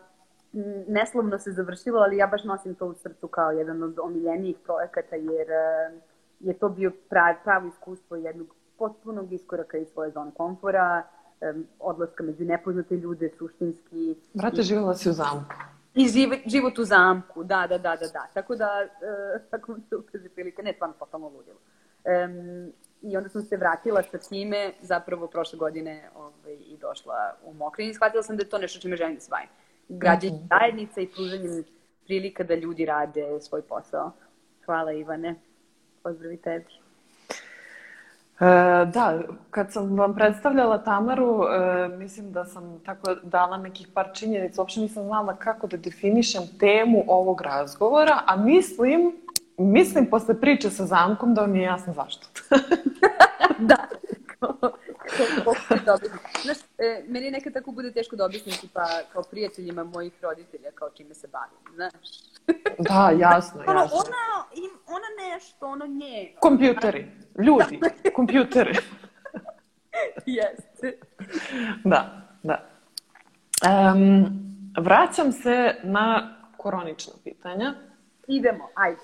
S2: neslovno se završilo, ali ja baš nosim to u srcu kao jedan od omiljenijih projekata, jer eh, je to bio prav, pravo iskustvo jednog potpunog iskoraka iz svoje zone komfora, odlaska među nepoznate ljude, suštinski.
S1: Brate, živjela si u zamku.
S2: I živ, život u zamku, da, da, da, da, da. Tako da, uh, tako mi se ukaže prilike, ne, stvarno totalno ludilo. I onda sam se vratila sa time, zapravo prošle godine ovaj, i došla u Mokrin i shvatila sam da je to nešto čime želim da se bavim. Građanje mm -hmm. zajednica i pružanjem prilika da ljudi rade svoj posao. Hvala Ivane. Pozdravi tebi.
S1: E, da, kad sam vam predstavljala Tamaru, e, mislim da sam tako dala nekih par činjenica, uopšte nisam znala kako da definišem temu ovog razgovora, a mislim, mislim posle priče sa zamkom da vam je jasno zašto.
S2: da, Znaš, e, meni nekad tako bude teško da objasnim tipa kao prijateljima mojih roditelja kao čime se bavim, znaš.
S1: Da, jasno,
S2: ono,
S1: jasno.
S2: Ona, im, ona nešto, ono nje.
S1: Kompjuteri, ljudi, kompjuteri.
S2: Jeste.
S1: Da, da. Um, vraćam se na koronična pitanja.
S2: Idemo, ajde.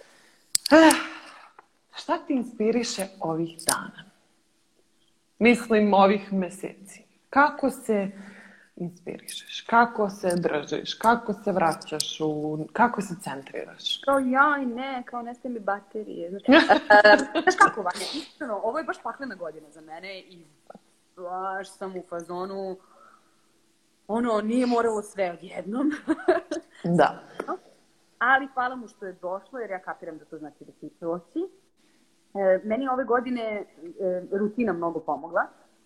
S1: Eh, šta ti inspiriše ovih dana? Mislim, ovih meseci. Kako se inspirišeš? Kako se držiš? Kako se vraćaš? U... Kako se centriraš?
S2: Kao ja i ne, kao nestaje mi baterije. Znači, uh, znaš kako, Vanja, iskreno, ovo je baš paklena godina za mene i baš sam u fazonu ono, nije moralo sve odjednom.
S1: da.
S2: Ali hvala mu što je došlo, jer ja kapiram da to znači da će proći. E, meni ove godine e, rutina mnogo pomogla.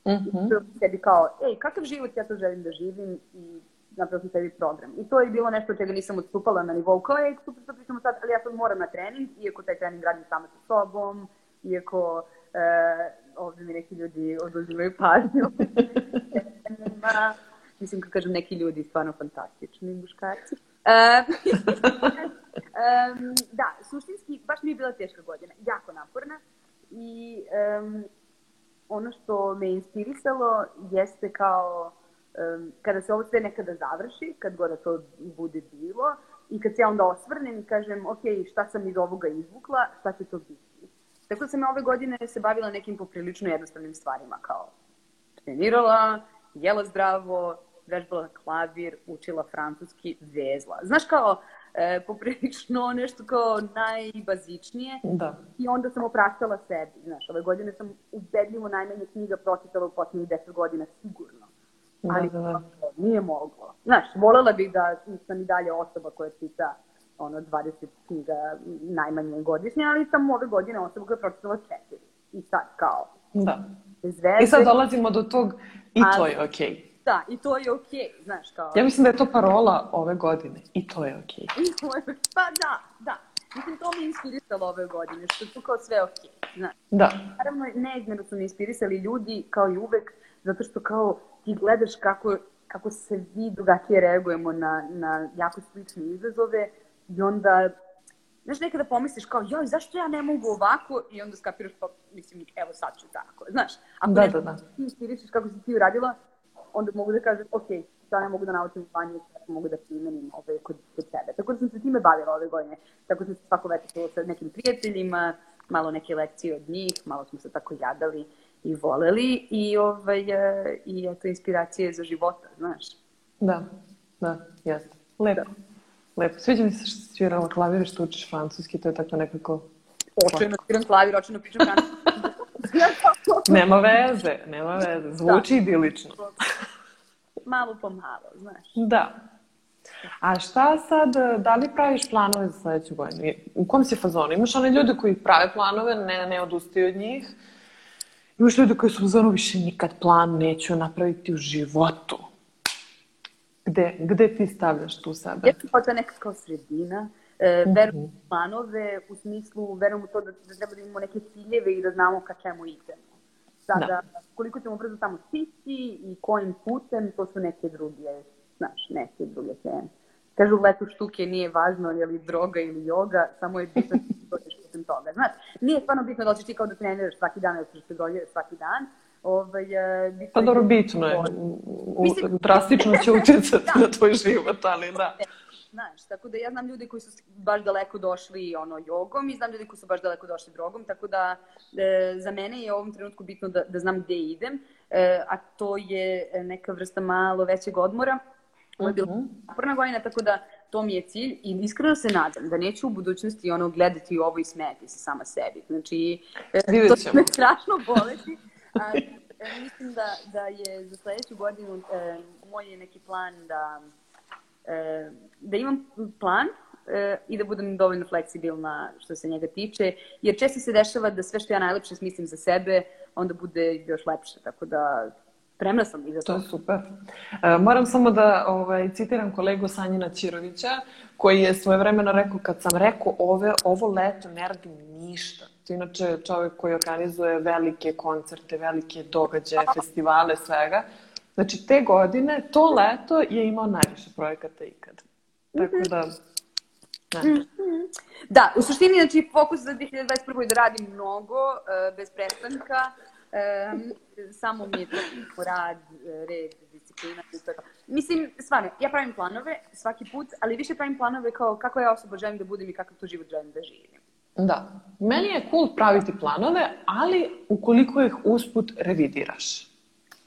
S2: Mm -hmm. Sebi kao, ej, kakav život ja to želim da živim i napravo sam sebi program. I to je bilo nešto čega nisam odstupala na nivou kao, ej, super što pričamo sad, ali ja sad moram na trening, iako taj trening radim sama sa sobom, iako e, ovde mi neki ljudi oduzimaju pažnju. mislim, kad kažem neki ljudi, stvarno fantastični muškarci. um, da, suštinski, baš mi je bila teška godina, jako naporna i um, ono što me inspirisalo jeste kao um, kada se ovo sve nekada završi, kad god to bude bilo i kad se ja onda osvrnem i kažem ok, šta sam iz ovoga izvukla, šta će to biti. Tako da sam ove godine se bavila nekim poprilično jednostavnim stvarima kao trenirala, jela zdravo, vežbala klavir, učila francuski, vezla. Znaš kao, e, poprilično nešto kao najbazičnije.
S1: Da.
S2: I onda sam opraštala sebi. Znaš, ove godine sam ubedljivo najmanje knjiga pročitala u poslednjih deset godina, sigurno. Da, Ali da, da. nije moglo. Znaš, volela bih da sam i dalje osoba koja čita ono 20 knjiga najmanje godišnje, ali sam ove godine osoba koja je pročitala četiri. I sad kao...
S1: Da. Bez veze. I sad dolazimo do tog i to je okej. Okay.
S2: Da, i to je okej, okay, znaš kao...
S1: Ja mislim da je to parola ove godine. I to je okej.
S2: Okay. pa da, da. Mislim, to mi je inspirisalo ove godine, što je tu kao sve okej, okay, znaš.
S1: Da.
S2: Naravno, neizmjerno su mi inspirisali ljudi, kao i uvek, zato što kao ti gledaš kako, kako se vi drugačije reagujemo na, na jako slične izazove i onda Znaš, nekada pomisliš kao, joj, zašto ja ne mogu ovako? I onda skapiraš, pa, mislim, evo sad ću tako. Znaš, ako
S1: da, da, da.
S2: ti inspirišeš kako si ti uradila, onda mogu da kažem, ok, šta ne mogu da naučim Španiju, šta mogu da primenim ove kod, kod sebe. Tako da sam se time bavila ove godine. Tako sam se svako večer sa nekim prijateljima, malo neke lekcije od njih, malo smo se tako jadali i voleli i, ovaj, e, i eto, inspiracije za života, znaš.
S1: Da, da, jeste. Lepo. Da. Lepo. Sviđa mi se što si svirala klavir, što učiš francuski, to je tako nekako...
S2: Očajno sviram klavir, očajno pričam francuski.
S1: nema veze, nema veze. Zvuči da. idilično.
S2: malo po malo, znaš.
S1: Da. A šta sad, da li praviš planove za sledeću godinu? U kom si fazonu? Imaš one ljude koji prave planove, ne, ne odustaju od njih. Imaš ljude koji su u fazonu više nikad plan neću napraviti u životu. Gde, gde ti stavljaš tu sebe?
S2: Ja sam počela neka kao sredina. E, verujem u planove, u smislu, verujem u to da, da treba da imamo neke ciljeve i da znamo ka čemu idemo. Sada, da. koliko ćemo brzo tamo stići i kojim putem, to su neke druge, znaš, neke druge teme. Kažu u letu štuke nije važno je li droga ili joga, samo je bitno da dođeš putem toga. Znaš, nije stvarno bitno da hoćeš ti kao da treniraš svaki dan da se dođeš svaki dan, Ovaj, bitno
S1: pa dobro, bitno je. U, Mislim, drastično će utjecati da. na tvoj život, ali da.
S2: Znaš, tako da ja znam ljude koji su baš daleko došli ono, jogom i znam ljude koji su baš daleko došli drogom, tako da e, za mene je u ovom trenutku bitno da, da znam gde idem, e, a to je neka vrsta malo većeg odmora. Ovo je bila mhm. naporna godina, tako da to mi je cilj i iskreno se nadam da neću u budućnosti ono gledati ovo i smeti se sama sebi. Znači, e, to će me strašno boleti, a, e, mislim da, da je za sledeću godinu e, moj je neki plan da e, da imam plan e, i da budem dovoljno fleksibilna što se njega tiče, jer često se dešava da sve što ja najlepše smislim za sebe, onda bude još lepše, tako da spremna sam i za to.
S1: To je super. E, moram samo da ovaj, citiram kolegu Sanjina Ćirovića, koji je svoje vremeno rekao, kad sam rekao ove, ovo leto ne radim ništa. To je inače čovek koji organizuje velike koncerte, velike događaje, festivale, svega. Znači, te godine, to leto je imao najviše projekata ikad. Tako mhm. da,
S2: Ne. Da, u suštini, znači, fokus za 2021. je da radim mnogo, uh, bez prestanka, um, samo mi je to rad, red, disciplina i to. Mislim, stvarno, ja pravim planove svaki put, ali više pravim planove kao kako ja osoba želim da budem i kakav to život želim da živim.
S1: Da. Meni je cool praviti planove, ali ukoliko ih usput revidiraš.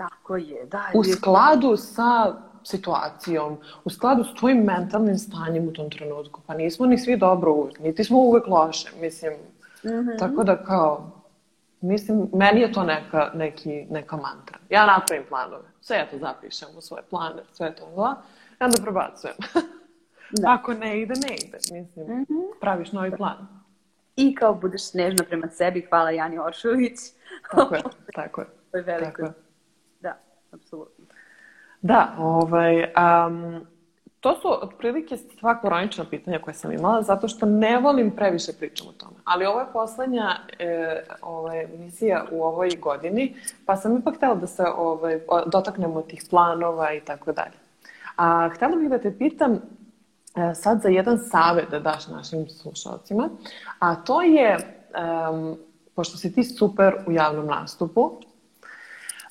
S2: Tako je, da.
S1: U skladu sa situacijom, u skladu s tvojim mentalnim stanjem u tom trenutku. Pa nismo ni svi dobro uvijek, niti smo uvek loše, mislim. Mm -hmm. Tako da kao, mislim, meni je to neka, neki, neka mantra. Ja napravim planove, sve ja to zapišem u svoje plane, sve to zla, i onda prebacujem. da. Ako ne ide, ne ide. Mislim, mm -hmm. praviš novi plan.
S2: I kao budeš nežna prema sebi, hvala Jani Oršović.
S1: Tako je, tako je.
S2: To je veliko. Tako je apsolutno.
S1: Da, ovaj, um, to su otprilike sva koronična pitanja koje sam imala, zato što ne volim previše pričam o tome. Ali ovo je poslednja e, ovaj, emisija u ovoj godini, pa sam ipak htela da se ovaj, dotaknemo tih planova i tako dalje. A htela bih da te pitam e, sad za jedan savet da daš našim slušalcima, a to je, um, pošto si ti super u javnom nastupu,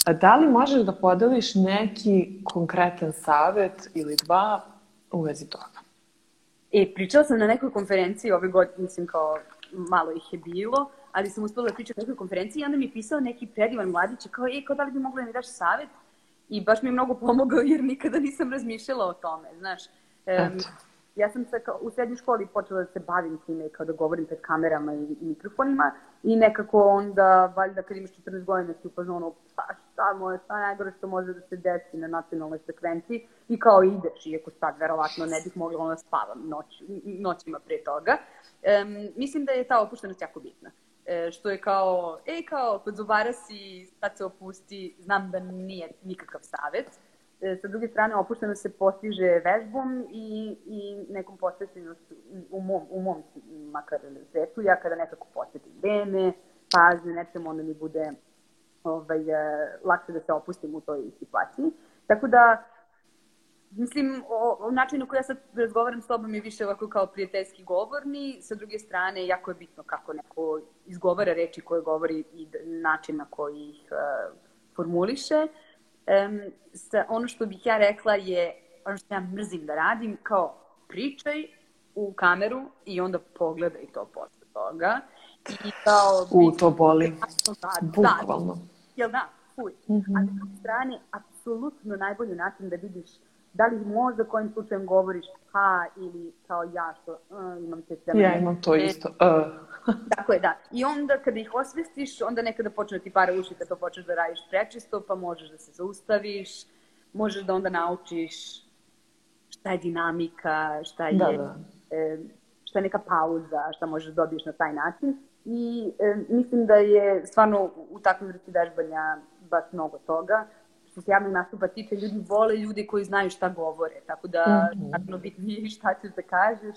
S1: Da li možeš da podeliš neki konkretan savet ili dva u vezi toga?
S2: E, pričala sam na nekoj konferenciji ove godine, mislim kao malo ih je bilo, ali sam uspela da pričam na nekoj konferenciji i onda mi je pisao neki predivan mladić kao, e, kao da li bi mogla da mi daš savet? I baš mi je mnogo pomogao jer nikada nisam razmišljala o tome, znaš. Um, ja sam se kao, u srednjoj školi počela da se bavim time, kao da govorim pred kamerama i, i mikrofonima i nekako onda, valjda kad imaš 14 godina si u pa šta moje, šta najgore što može da se desi na nacionalnoj sekvenciji i kao ideš, iako sad verovatno ne bih mogla ona spavam noć, noćima pre toga. Um, mislim da je ta opuštenost jako bitna. E, što je kao, ej kao, kod zubara si, sad se opusti, znam da nije nikakav savet, sa druge strane, opušteno se postiže vežbom i, i nekom posvećenošću u mom, u mom makar svetu. Ja kada nekako posvetim vreme, pažnje, nečemu, onda mi bude ovaj, e, lakše da se opustim u toj situaciji. Tako da, mislim, o, o načinu koji ja sad razgovaram s tobom je više ovako kao prijateljski govorni. Sa druge strane, jako je bitno kako neko izgovara reči koje govori i način na koji ih uh, formuliše. Uh, um, sa, ono što bih ja rekla je, ono što ja mrzim da radim, kao pričaj u kameru i onda pogledaj to posle toga.
S1: I kao... U, to boli. Da, Bukvalno. Da,
S2: jel da? Fuj. Mm -hmm. A s druge strane, apsolutno najbolji način da vidiš da li možda kojim slučajem govoriš ha ili kao ja što uh, imam te
S1: sve. Ja imam to isto. Uh.
S2: Tako je, da. I onda kada ih osvestiš, onda nekada počne da ti para uši kad to počneš da radiš prečisto, pa možeš da se zaustaviš, možeš da onda naučiš šta je dinamika, šta je, da, da. Šta je neka pauza, šta možeš da dobiješ na taj način. I e, mislim da je stvarno u takvim vrsti vežbanja baš mnogo toga što se javnog nastupa tiče, ljudi vole ljudi koji znaju šta govore, tako da mm -hmm. naravno bitnije šta ćeš da kažeš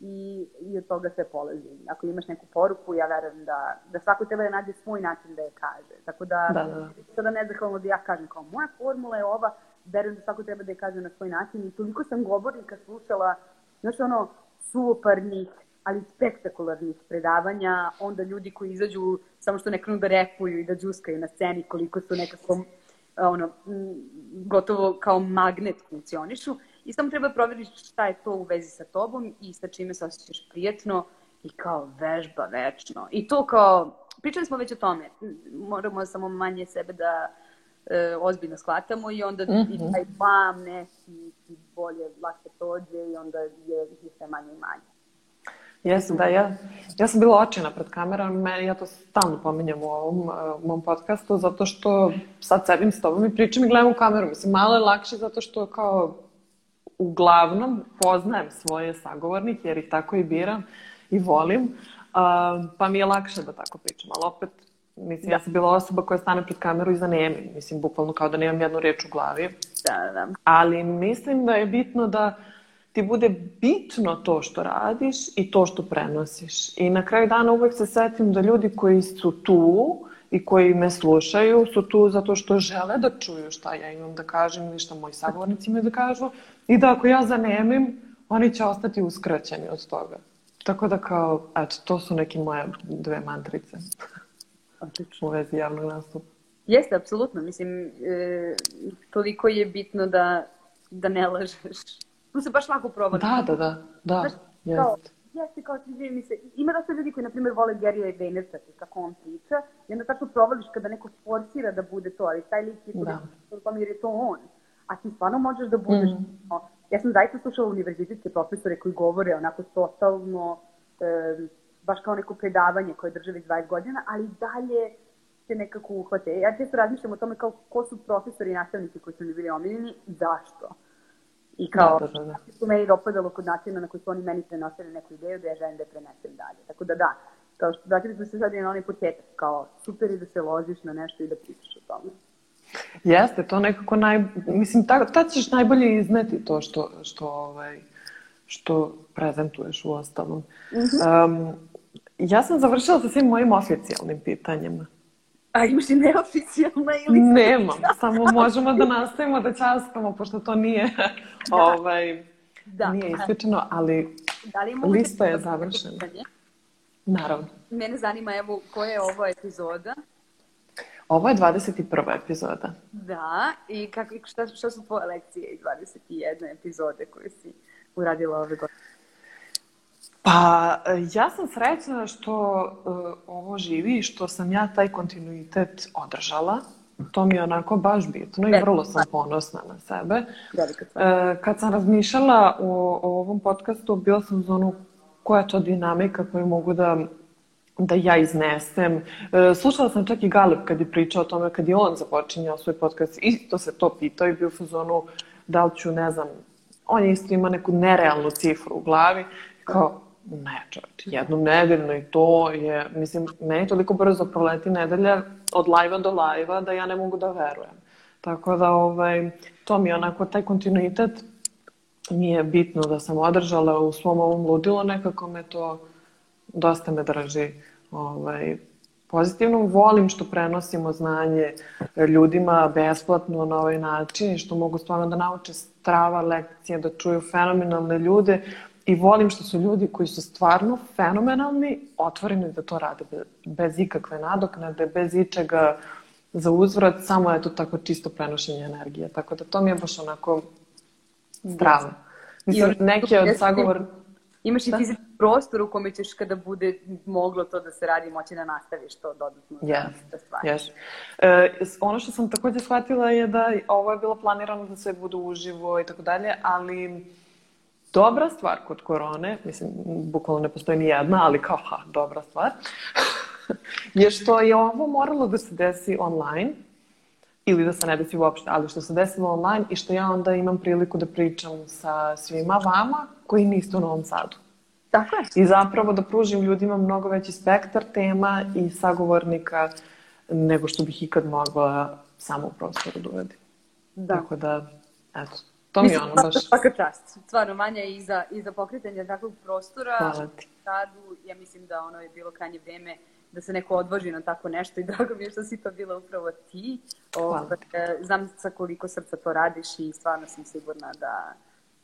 S2: i, i od toga sve polazi. Ako imaš neku poruku, ja verujem da, da svako treba da nađe svoj način da je kaže. Tako da, da, da. sada ne zahvalno da ja kažem kao moja formula je ova, verujem da svako treba da je kaže na svoj način i toliko sam govornika slušala, znaš ono, suoparnih, ali spektakularnih predavanja, onda ljudi koji izađu samo što ne krenu da repuju i da džuskaju na sceni koliko su nekako ono, gotovo kao magnet funkcionišu i samo treba proveriti šta je to u vezi sa tobom i sa čime se osjećaš prijetno i kao vežba večno. I to kao, pričali smo već o tome, moramo samo manje sebe da e, ozbiljno shvatamo i onda mm -hmm. i mhm. taj bam neki bolje, lakše prođe i onda je, sve manje i manje.
S1: Jesam, da, ja, ja sam bila očina pred kamerom, meni, ja to stalno pominjem u ovom uh, mom podcastu, zato što sad sedim s tobom i pričam i gledam u kameru. Mislim, malo je lakše zato što kao uglavnom poznajem svoje sagovornike, jer ih tako i biram i volim, uh, pa mi je lakše da tako pričam, ali opet Mislim, da. ja sam bila osoba koja stane pred kameru i zanemi. Mislim, bukvalno kao da nemam jednu reč u glavi.
S2: Da, da.
S1: Ali mislim da je bitno da ti bude bitno to što radiš i to što prenosiš. I na kraju dana uvek se setim da ljudi koji su tu i koji me slušaju su tu zato što žele da čuju šta ja imam da kažem ili šta moji sagovornici imaju da kažu i da ako ja zanemim, oni će ostati uskraćeni od toga. Tako da kao, eto, to su neke moje dve mantrice u vezi javnog nastupa.
S2: Jeste, apsolutno. Mislim, e, toliko je bitno da, da ne lažeš tu se baš lako provodi.
S1: Da, da, da, da, Znaš, kao,
S2: jeste kao sviđaju mi se. Ima dosta ljudi koji, na primjer, vole Gary'a Vaynerchuka, kako on priča, i onda tačno provališ kada neko forsira da bude to, ali taj lik je to, da. jer je to on. A ti stvarno možeš da budeš, mm. no, ja sam zaista slušala univerzitetske profesore koji govore onako totalno, e, baš kao neko predavanje koje drže već 20 godina, ali dalje se nekako uhvate. Ja često razmišljam o tome kao ko su profesori i nastavnici koji su mi bili omiljeni i zašto. I kao, da, da, da. da. su meni dopadalo kod načina na koji su oni meni prenosili neku ideju da ja želim da je prenesem dalje. Tako da da, kao što vratili smo se sad i na onaj početak, kao super je da se ložiš na nešto i da pričaš o tome.
S1: Jeste, to nekako naj... Mislim, tad, tad ćeš najbolje izneti to što, što, ovaj, što prezentuješ u ostalom. Mm -hmm. um, ja sam završila sa svim mojim oficijalnim pitanjima.
S2: A imaš i neoficijalna ili...
S1: Nemam, samo možemo da nastavimo da časkamo, pošto to nije, da. ovaj, da. nije isključeno, ali da li lista je završena. Pitanje? Naravno.
S2: Mene zanima, evo, koja je ovo epizoda?
S1: Ovo je 21. epizoda.
S2: Da, i kako, šta, šta su tvoje lekcije iz 21. epizode koje si uradila ove godine?
S1: Pa, ja sam srećna što uh, ovo živi i što sam ja taj kontinuitet održala. To mi je onako baš bitno i vrlo sam ponosna na sebe. Uh, kad sam razmišljala o, o ovom podcastu, bila sam za onu koja je to dinamika koju mogu da da ja iznesem. E, slušala sam čak i Galeb kad je pričao o tome, kad je on započinjao svoj podcast, isto se to pitao i bio u fazonu da li ću, ne znam, on je isto ima neku nerealnu cifru u glavi, kao, Ne, čovječ, jednom nedeljno i to je, mislim, meni toliko brzo proleti nedelja od lajva do lajva da ja ne mogu da verujem. Tako da, ovaj, to mi je onako, taj kontinuitet mi je bitno da sam održala u svom ovom ludilo, nekako me to dosta me drži ovaj, pozitivno. Volim što prenosimo znanje ljudima besplatno na ovaj način i što mogu stvarno da nauče strava lekcije, da čuju fenomenalne ljude I volim što su ljudi koji su stvarno fenomenalni, otvoreni da to rade bez, ikakve nadoknade, bez ičega za uzvrat, samo je to tako čisto prenošenje energije. Tako da to mi je baš onako zdravo. Mislim, neki od sagovor...
S2: Imaš i fizički prostor u kome ćeš kada bude moglo to da se radi moći da nastaviš to dodatno yes. da stvari.
S1: Yes. E, ono što sam takođe shvatila je da ovo je bilo planirano da sve bude uživo i tako dalje, ali dobra stvar kod korone, mislim, bukvalno ne postoji ni jedna, ali kao, ha, dobra stvar, je što je ovo moralo da se desi online, ili da se ne desi uopšte, ali što se desilo online i što ja onda imam priliku da pričam sa svima vama koji niste u Novom Sadu.
S2: Tako je.
S1: I zapravo da pružim ljudima mnogo veći spektar tema i sagovornika nego što bih ikad mogla samo u prostoru da uvedim. Da. Tako da, eto, to mi je ono baš...
S2: Svaka čast. Stvarno, Vanja, i za, i za pokretanje takvog prostora.
S1: Hvala ti.
S2: Radu, ja mislim da ono je bilo krajnje vreme da se neko odvoži na tako nešto i drago mi je što si to bila upravo ti.
S1: Hvala.
S2: O, znam sa koliko srca to radiš i stvarno sam sigurna da,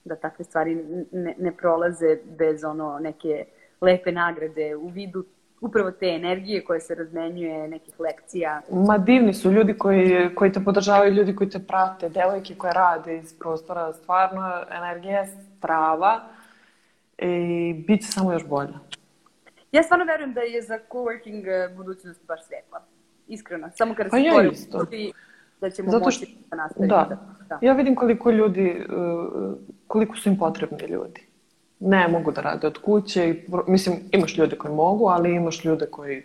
S2: da takve stvari ne, ne prolaze bez ono neke lepe nagrade u vidu upravo te energije koje se razmenjuje, nekih lekcija.
S1: Ma divni su ljudi koji, koji te podržavaju, ljudi koji te prate, devojke koje rade iz prostora, stvarno energija je strava i bit će samo još bolja.
S2: Ja stvarno verujem da je za coworking eh, budućnost baš svetla. Iskreno. Samo kada
S1: pa
S2: se
S1: ja isto.
S2: da ćemo Zato što, moći da nastavimo.
S1: Da. da. da. Ja vidim koliko ljudi, eh, koliko su im potrebni ljudi ne mogu da rade od kuće. Mislim, imaš ljude koji mogu, ali imaš ljude koji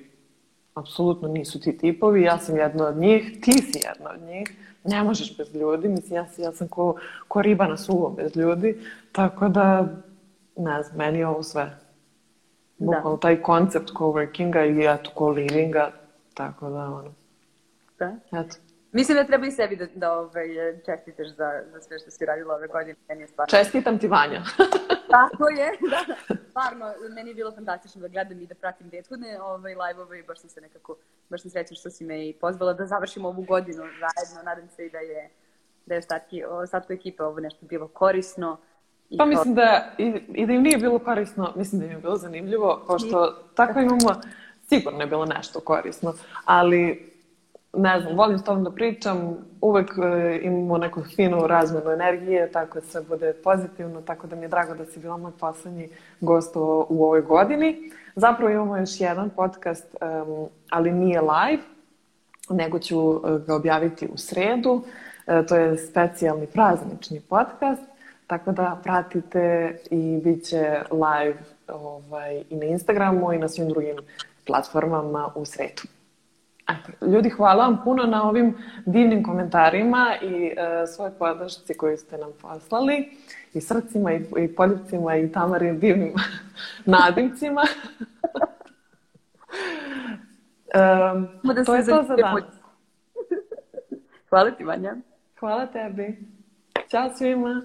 S1: apsolutno nisu ti tipovi. Ja sam jedna od njih, ti si jedna od njih. Ne možeš bez ljudi. Mislim, ja, ja sam ko, ko riba na suvo bez ljudi. Tako da, ne znam, meni je ovo sve. Bukvalno da. taj koncept coworkinga i eto, co-livinga. Tako da, ono.
S2: Da. Eto. Mislim da treba i sebi da, da ovaj, čestitaš za, za sve što si radila ove godine. Meni je stvarno...
S1: Čestitam ti Vanja.
S2: Tako je, da. Stvarno, meni je bilo fantastično da gledam i da pratim prethodne ovaj, live-ove i baš sam se nekako, baš sam srećna što si me i pozvala da završimo ovu godinu zajedno. Nadam se i da je, da je ostatki, ostatku ekipe ovo nešto bilo korisno.
S1: I pa mislim da i, i da im nije bilo korisno, mislim da im je bilo zanimljivo, pošto tako imamo, sigurno je bilo nešto korisno, ali ne znam, volim s tom da pričam, uvek e, imamo neku finu razmenu energije, tako da sve bude pozitivno, tako da mi je drago da si bila moj poslednji gost u ovoj godini. Zapravo imamo još jedan podcast, um, ali nije live, nego ću e, ga objaviti u sredu. E, to je specijalni praznični podcast, tako da pratite i bit će live ovaj, i na Instagramu i na svim drugim platformama u sredu. Ljudi, hvala vam puno na ovim divnim komentarima i e, svoje podršci koju ste nam poslali i srcima i, i poljubcima i tamarim divnim nadimcima.
S2: um, da to je to za danas. Hvala ti, Vanja.
S1: Hvala tebi. Ćao svima.